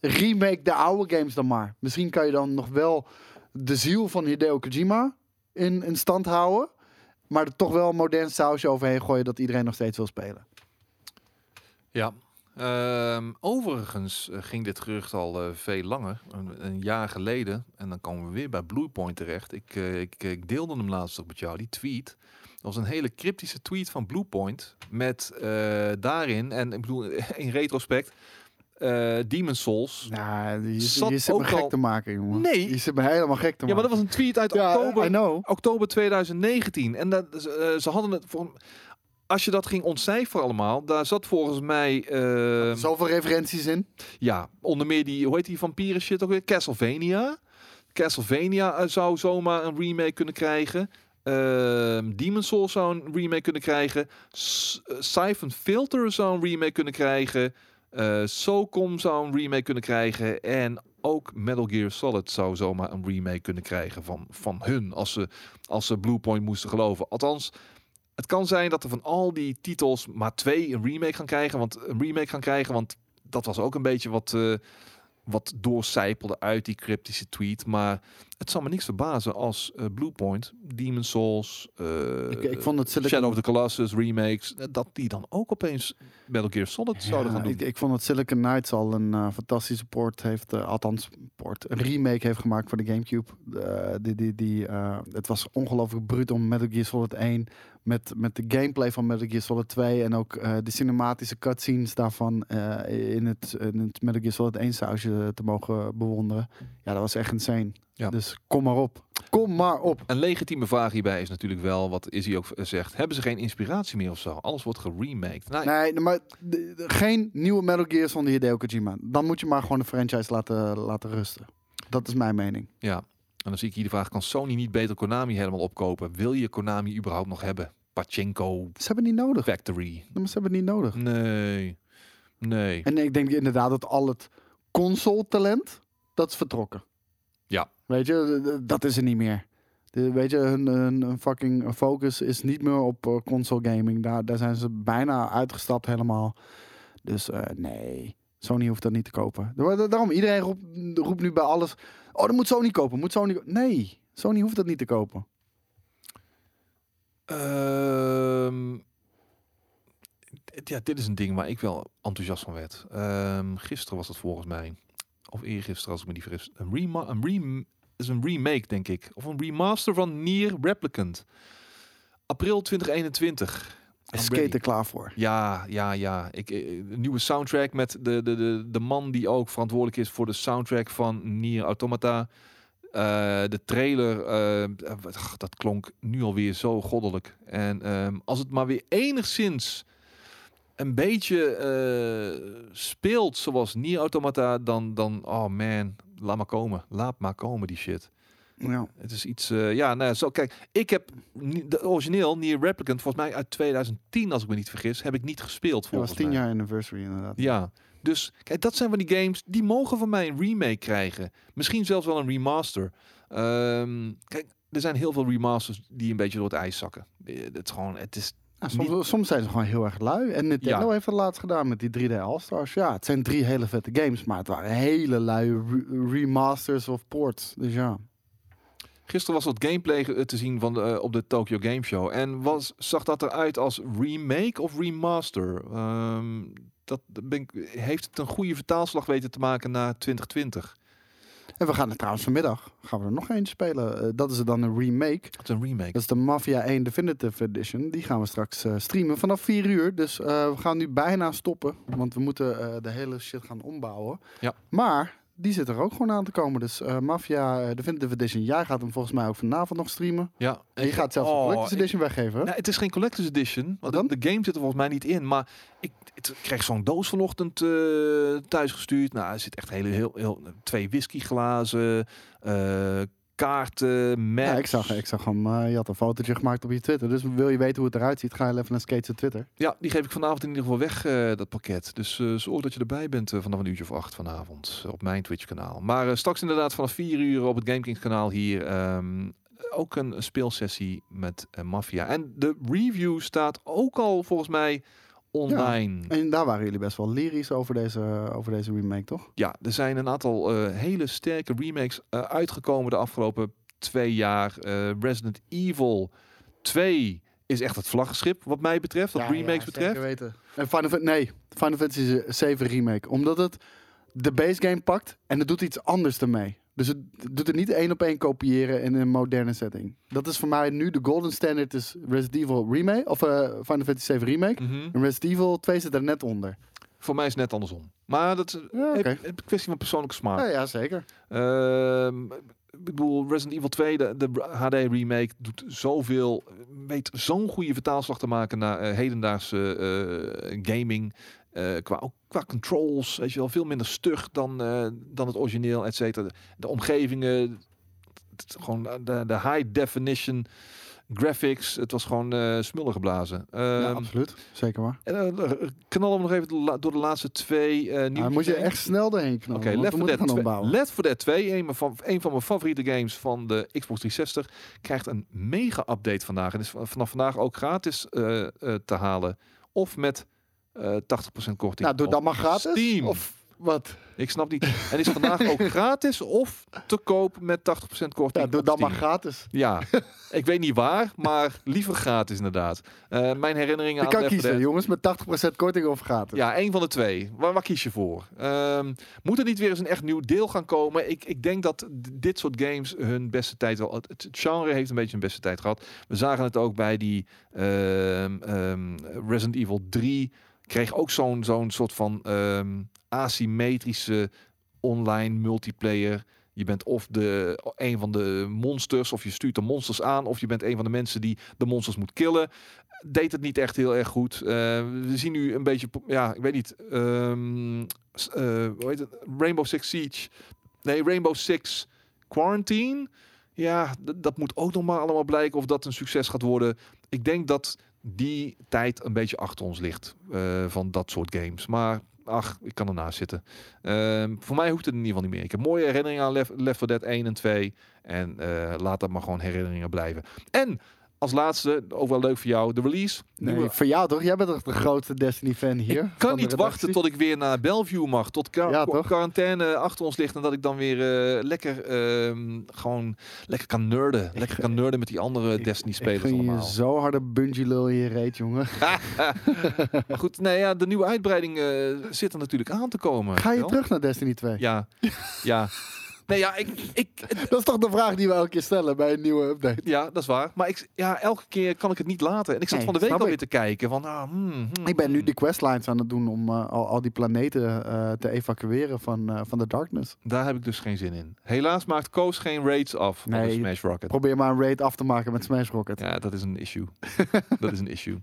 remake de oude games dan maar. Misschien kan je dan nog wel de ziel van Hideo Kojima in, in stand houden. Maar er toch wel een modern sausje overheen gooien dat iedereen nog steeds wil spelen. Ja. Ehm, overigens eh, ging dit gerucht al eh, veel langer, een, een jaar geleden. En dan komen we weer bij Bluepoint terecht. Ik, eh, ik, ik deelde hem laatst ook met jou, die tweet. Dat was een hele cryptische tweet van Bluepoint. Met daarin, en ik bedoel in retrospect, eh Demon Souls. Ja, je, Zat je zit me gek al- te maken, jongen. Nee. Je zit me helemaal gek te Ja, maar maken. dat was een tweet uit Ja, oktober I know. oktober 2019. En dat, ze hadden het voor. Als je dat ging ontcijferen allemaal, daar zat volgens mij. eh, Zoveel referenties in. ja, onder meer die, hoe heet die vampieren shit ook weer? Castlevania. Castlevania eh, zou zomaar een remake kunnen krijgen. Ehm Demon Souls zou een remake kunnen krijgen. S- eh, Siphon Filter zou een remake kunnen krijgen. Eh SOCOM zou een remake kunnen krijgen. En ook Metal Gear Solid zou zomaar een remake kunnen krijgen van, van hun. Als ze, als ze Bluepoint moesten geloven. Althans, het kan zijn dat er van al die titels maar twee een remake gaan krijgen. Want een remake gaan krijgen. Want dat was ook een beetje wat, eh wat doorcijpelde uit die cryptische tweet. Maar het zal me niks verbazen als eh, Bluepoint, Demon Souls, eh, Ik, ik vond het Silicon, Shadow of the Colossus remakes, dat die dan ook opeens Metal Gear Solid zouden Ja, gaan doen. ik, ik vond dat Silicon Knights al een fantastische port heeft, althans port, een remake heeft gemaakt voor de Gamecube. Die, die, die, het was ongelooflijk bruut om Metal Gear Solid 1 met, met de gameplay van Metal Gear Solid 2 en ook eh, de cinematische cutscenes daarvan eh, in, het, in het Metal Gear Solid 1 sausje te mogen bewonderen. Ja, dat was echt insane. Ja. Dus kom maar op. Kom maar op. Een legitieme vraag hierbij is natuurlijk wel, wat Izzy ook zegt, hebben ze geen inspiratie meer of zo? Alles wordt geremaked. Nou, Nee, maar d- d- geen nieuwe Metal Gear zonder Hideo Kojima. Dan moet je maar gewoon de franchise laten, laten rusten. Dat is mijn mening. Ja, en dan zie ik hier de vraag, kan Sony niet beter Konami helemaal opkopen? Wil je Konami überhaupt nog hebben? Pachinko Ze hebben het niet nodig. Factory. Maar Ze hebben het niet nodig. Nee, nee. En ik denk inderdaad dat al het console talent, dat is vertrokken. Ja. Weet je, dat is er niet meer. De, weet je, hun, hun, hun fucking focus is niet meer op eh, console gaming. Daar, daar zijn ze bijna uitgestapt helemaal. Dus eh, nee, Sony hoeft dat niet te kopen. Da- da- Daarom, iedereen roept, nu bij alles... Oh, dat moet Sony kopen, moet Sony... ko-" Nee, Sony hoeft dat niet te kopen. Ehm, ja, dit is een ding waar ik wel enthousiast van werd. Ehm, gisteren was het volgens mij. Of eergisteren, als ik me niet vergis. Een, rema een rem is een remake, denk ik. Of een remaster van Nier Replicant. April 2021. I'm Is ready. Skate er klaar voor. Ja, ja, ja. Ik, eh, een nieuwe soundtrack met de, de, de, de man die ook verantwoordelijk is voor de soundtrack van Nier Automata. Eh, de trailer, eh, dat klonk nu alweer zo goddelijk. En ehm, als het maar weer enigszins een beetje eh, speelt zoals Nier Automata, dan, dan, oh man, laat maar komen. Laat maar komen die shit. Ja. Het is iets, eh, ja, nou, zo kijk, ik heb de origineel Nier Replicant, volgens mij uit 2010, als ik me niet vergis, heb ik niet gespeeld. Dat was Volgens 10 mij. jaar anniversary inderdaad. Ja, dus kijk, dat zijn van die games die mogen van mij een remake krijgen. Misschien zelfs wel een remaster. Ehm, kijk, er zijn heel veel remasters die een beetje door het ijs zakken. Eh, Het is gewoon, het is. Ja, soms, soms zijn ze gewoon heel erg lui. En Nintendo Ja. heeft het laatst gedaan met die 3D All-Stars. Ja, het zijn drie hele vette games, maar het waren hele lui re- remasters of ports. Dus ja. Gisteren was wat gameplay te zien van de, eh, op de Tokyo Game Show. En was, zag dat eruit als remake of remaster? Ehm, dat ben ik, heeft het een goede vertaalslag weten te maken naar 2020? En we gaan er trouwens vanmiddag, gaan we er nog eentje spelen. Eh, dat is dan een remake. Het is een remake. Dat is de Mafia 1 Definitive Edition. Die gaan we straks eh, streamen vanaf 4 uur. Dus we gaan nu bijna stoppen. Want we moeten de hele shit gaan ombouwen. Ja. Maar die zit er ook gewoon aan te komen. Dus eh, Mafia eh, Definitive Edition. Jij gaat hem volgens mij ook vanavond nog streamen. Ja, En je gaat zelfs Oh, een Collector's ik- Edition weggeven. hè? Nou, het is geen collector's edition. Want dan? de, de game zit er volgens mij niet in. Maar ik, ik kreeg zo'n doos vanochtend eh thuis gestuurd. Nou, er zit echt hele, heel, heel, twee whiskyglazen, eh kaarten, maps. Ja, ik zag, ik zag hem. eh, je had een fotootje gemaakt op je Twitter. Dus wil je weten hoe het eruit ziet, ga je even naar Skates Twitter. Ja, die geef ik vanavond in ieder geval weg, eh, dat pakket. Dus eh zorg dat je erbij bent vanaf een uurtje of acht vanavond op mijn Twitch-kanaal. Maar straks inderdaad vanaf vier uur op het GameKings-kanaal hier ehm, ook een speelsessie met Mafia. En de review staat ook al volgens mij online. Ja, En daar waren jullie best wel lyrisch over deze, over deze remake, toch? er zijn een aantal eh, hele sterke remakes eh, uitgekomen de afgelopen twee jaar. Eh, Resident Evil 2 is echt het vlaggenschip wat mij betreft, wat remakes betreft. Zeker weten. En Final, nee, Final Fantasy 7 remake. Omdat het de base game pakt en het doet iets anders ermee. Dus het doet het niet één op één kopiëren in een moderne setting. Dat is voor mij nu de golden standard is Resident Evil remake of eh, Final Fantasy 7 remake. Mhm. En Resident Evil 2 zit er net onder. Voor mij is het net andersom. Maar dat is Ja, oké. een kwestie van persoonlijke smaak. Ja, ja, zeker. Ehm, ik bedoel, Resident Evil 2, de, de HD remake, doet zoveel, weet zo'n goede vertaalslag te maken naar eh, hedendaagse eh, gaming. Eh, qua, ook qua controls, weet je wel, veel minder stug dan, eh, dan het origineel, et cetera. De, omgevingen, het- gewoon de, de high definition graphics, het was gewoon eh smullen geblazen. ja, Ehm, absoluut. Zeker waar. en, eh, knallen we nog even de door de laatste twee eh nieuwe Nou, moet je echt snel doorheen knallen. Oké, want Left we 4 moeten Dead gaan 2. ombouwen. Left 4 Dead 2, een van, een van mijn favoriete games van de Xbox 360, krijgt een mega update vandaag. En is van- vanaf vandaag ook gratis eh, eh, te halen. Of met eh 80% korting. Nou, doe dat maar gratis. Steam. Of wat? Ik snap niet. En is vandaag ook gratis of te koop met 80% korting. Ja, doe dat maar gratis. Ja, ik weet niet waar, maar liever gratis inderdaad. Eh, mijn herinneringen Je aan kan Left 4 kiezen, jongens, met 80% korting of gratis. ja, één van de twee. Waar, waar kies je voor? Ehm, moet er niet weer eens een echt nieuw deel gaan komen? Ik, ik denk dat dit soort games hun beste tijd wel... Het, het genre heeft een beetje een beste tijd gehad. We zagen het ook bij die ehm, ehm, Resident Evil 3. Kreeg ook zo'n zo'n soort van ehm, asymmetrische online multiplayer. Je bent of de, een van de monsters, of je stuurt de monsters aan, of je bent een van de mensen die de monsters moet killen. Deed het niet echt heel erg goed. Eh, we zien nu een beetje, ja, ik weet niet, ehm, eh, hoe heet het? Rainbow Six Siege. Nee, Rainbow Six Quarantine. Ja, dat moet ook nog maar allemaal blijken of dat een succes gaat worden. Ik denk dat die tijd een beetje achter ons ligt eh, van dat soort games. Maar ach, ik kan ernaast zitten. Ehm, voor mij hoeft het in ieder geval niet meer. Ik heb mooie herinneringen aan Left, Left 4 Dead 1 en 2. En eh, laat dat maar gewoon herinneringen blijven. En als laatste, ook wel leuk voor jou, de release. Nee, Nieuwe- voor jou toch? Jij bent toch de grootste Destiny-fan hier? ik kan niet wachten tot ik weer naar Bellevue mag. Tot Ja, quarantaine achter ons ligt. En dat ik dan weer eh, lekker, ehm, gewoon lekker kan nerden. Lekker kan nerden met die andere Destiny-spelers ging je allemaal. zo harde bungee lul in je reet, jongen. maar goed, nee, ja, de nieuwe uitbreiding eh, zit er natuurlijk aan te komen. Ga je wel? terug naar Destiny 2? Ja, ja. Nee, ja, ik, ik, Dat is toch de vraag die we elke keer stellen bij een nieuwe update. ja, dat is waar. Maar ik, ja, elke keer kan ik het niet laten. En ik zat Nee, van de week alweer ik. te kijken. Van, ah, hmm, hmm, Ik ben nu hmm. de questlines aan het doen om eh, al, al die planeten eh, te evacueren van, eh, van de darkness. Daar heb ik dus geen zin in. Helaas maakt Koos geen raids af Nee, Smash Rocket. Probeer maar een raid af te maken met Smash Rocket. Ja, dat is een issue. dat is een issue.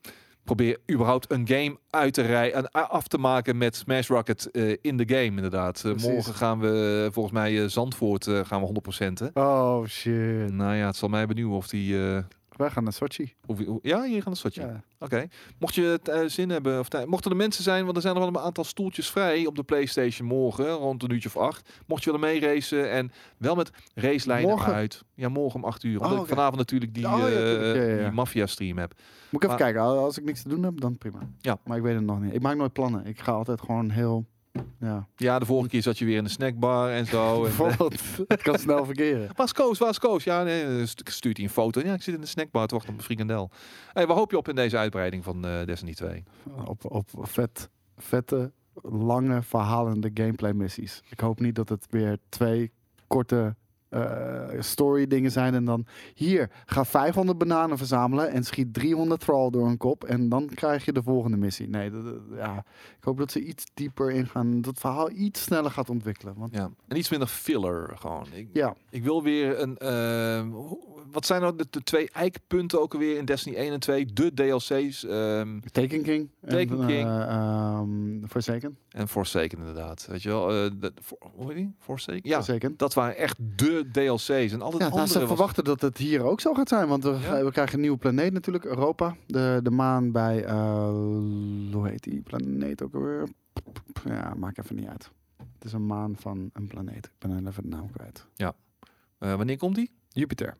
Probeer überhaupt een game uit te rijden en af te maken met Smash Rocket eh, in de game, inderdaad. Eh, morgen gaan we eh, volgens mij eh, Zandvoort eh, gaan we 100%. Oh shit. Nou ja, het zal mij benieuwen of die. Wij gaan naar Sochi. of, ja, hier gaan een Sochi. Ja. Oké. Mocht je eh, zin hebben, of mochten er mensen zijn, want er zijn nog wel een aantal stoeltjes vrij op de PlayStation morgen, rond een uurtje of acht. Mocht je willen meeracen en wel met racelijnen Morgen? uit. Ja, morgen om acht uur. Omdat Oh, ik vanavond natuurlijk die, Oh, ja, eh, tuurlijk. Ja, ja, ja. die Mafia stream heb. Moet ik even kijken. Al- Als ik niks te doen heb, dan prima. Ja. Maar ik weet het nog niet. Ik maak nooit plannen. Ik ga altijd gewoon heel... Ja. Ja, de vorige keer zat je weer in de snackbar en zo. Bijvoorbeeld, het kan snel verkeren. waar is Koos? Waar is Koos? Ja, nee, eh, stu- stuurt hij een foto. Ja, ik zit in de snackbar te wachten op een frikandel. Hey, waar hoop je op in deze uitbreiding van eh, Destiny 2? Op, op vet, vette, lange, verhalende gameplay missies. Ik hoop niet dat het weer twee korte eh, story dingen zijn en dan hier ga 500 bananen verzamelen en schiet 300 thrall door een kop en dan krijg je de volgende missie. Nee, dat, dat- ja, ik hoop dat ze iets dieper ingaan, dat verhaal iets sneller gaat ontwikkelen. Want Ja, en iets minder filler gewoon. Ik, ja, ik wil weer een... ehm, hoe- wat zijn nou de, de twee eikpunten ook alweer in Destiny 1 en 2? De DLC's ehm, Taken King. Taken en, King. eh, ehm, Forsaken. en Forsaken inderdaad. Weet je wel? eh de, for, hoe heet die? Forsaken? Ja, Forsaken. dat waren echt de DLC's. En al het Ja, nou, andere ze was- verwachten dat het hier ook zo gaat zijn. Want we, Ja? we krijgen een nieuwe planeet natuurlijk, Europa. De, de maan bij, eh, hoe heet die planeet ook alweer? Ja, maakt even niet uit. Het is een maan van een planeet. Ik ben even de naam kwijt. Eh, wanneer komt die? Jupiter.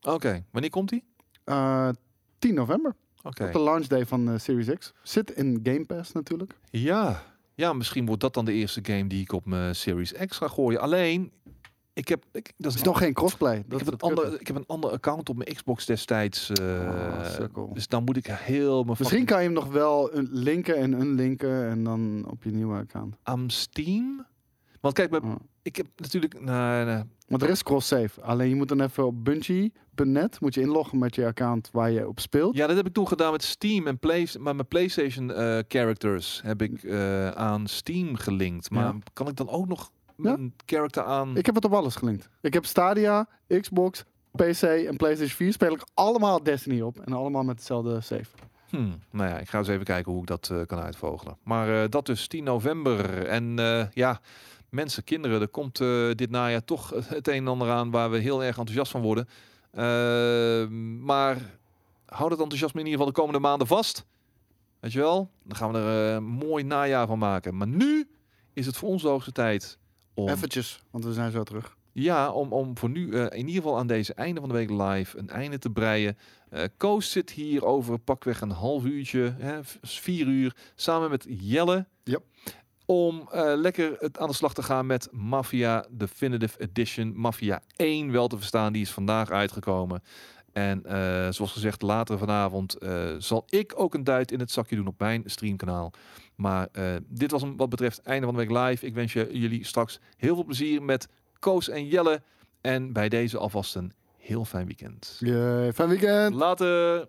Oké, wanneer komt die? Eh 10 november, Op de launch day van eh, Series X. Zit in Game Pass natuurlijk. Ja. ja, misschien wordt dat dan de eerste game die ik op mijn Series X ga gooien. Alleen, ik heb... Ik, dat is is nog geen crossplay. ik Dat heb, is een ander, ik heb een ander account op mijn Xbox destijds. eh, sukkel. dus dan moet ik heel mijn Misschien kan je hem nog wel linken en unlinken en dan op je nieuwe account. aan Steam. Want kijk, bij- Oh. ik heb natuurlijk. Nou, nou, Want er is cross-save. Alleen je moet dan even op Bungie.net moet je inloggen met je account waar je op speelt. ja, dat heb ik toen gedaan met Steam en Play, maar mijn PlayStation eh, characters heb ik eh, aan Steam gelinkt. Maar Ja. kan ik dan ook nog mijn character aan? Ik heb het op alles gelinkt. Ik heb Stadia, Xbox, PC en PlayStation 4 speel ik allemaal Destiny op. En allemaal met hetzelfde save. Hmm, nou ja, ik ga eens even kijken hoe ik dat eh, kan uitvogelen. Maar dat dus 10 november. En ja, mensen, kinderen, er komt eh, dit najaar toch het een en ander aan waar we heel erg enthousiast van worden. Eh, maar houd het enthousiasme in ieder geval de komende maanden vast. Weet je wel? Dan gaan we er eh, een mooi najaar van maken. Maar nu is het voor ons de hoogste tijd om... Eventjes, want we zijn zo terug. Ja, om, om voor nu eh, in ieder geval aan deze einde van de week live een einde te breien. Eh Koos zit hier over pakweg een half uurtje, hè, vier uur, samen met Jelle. Yep. Om eh, lekker het aan de slag te gaan met Mafia Definitive Edition. Mafia 1 wel te verstaan, die is vandaag uitgekomen. En eh, zoals gezegd, later vanavond eh, zal ik ook een duit in het zakje doen op mijn streamkanaal. Maar dit was hem wat betreft einde van de week live. Ik wens je, jullie straks heel veel plezier met Koos en Jelle. En bij deze alvast een heel fijn weekend. Yay, fijn weekend! Later!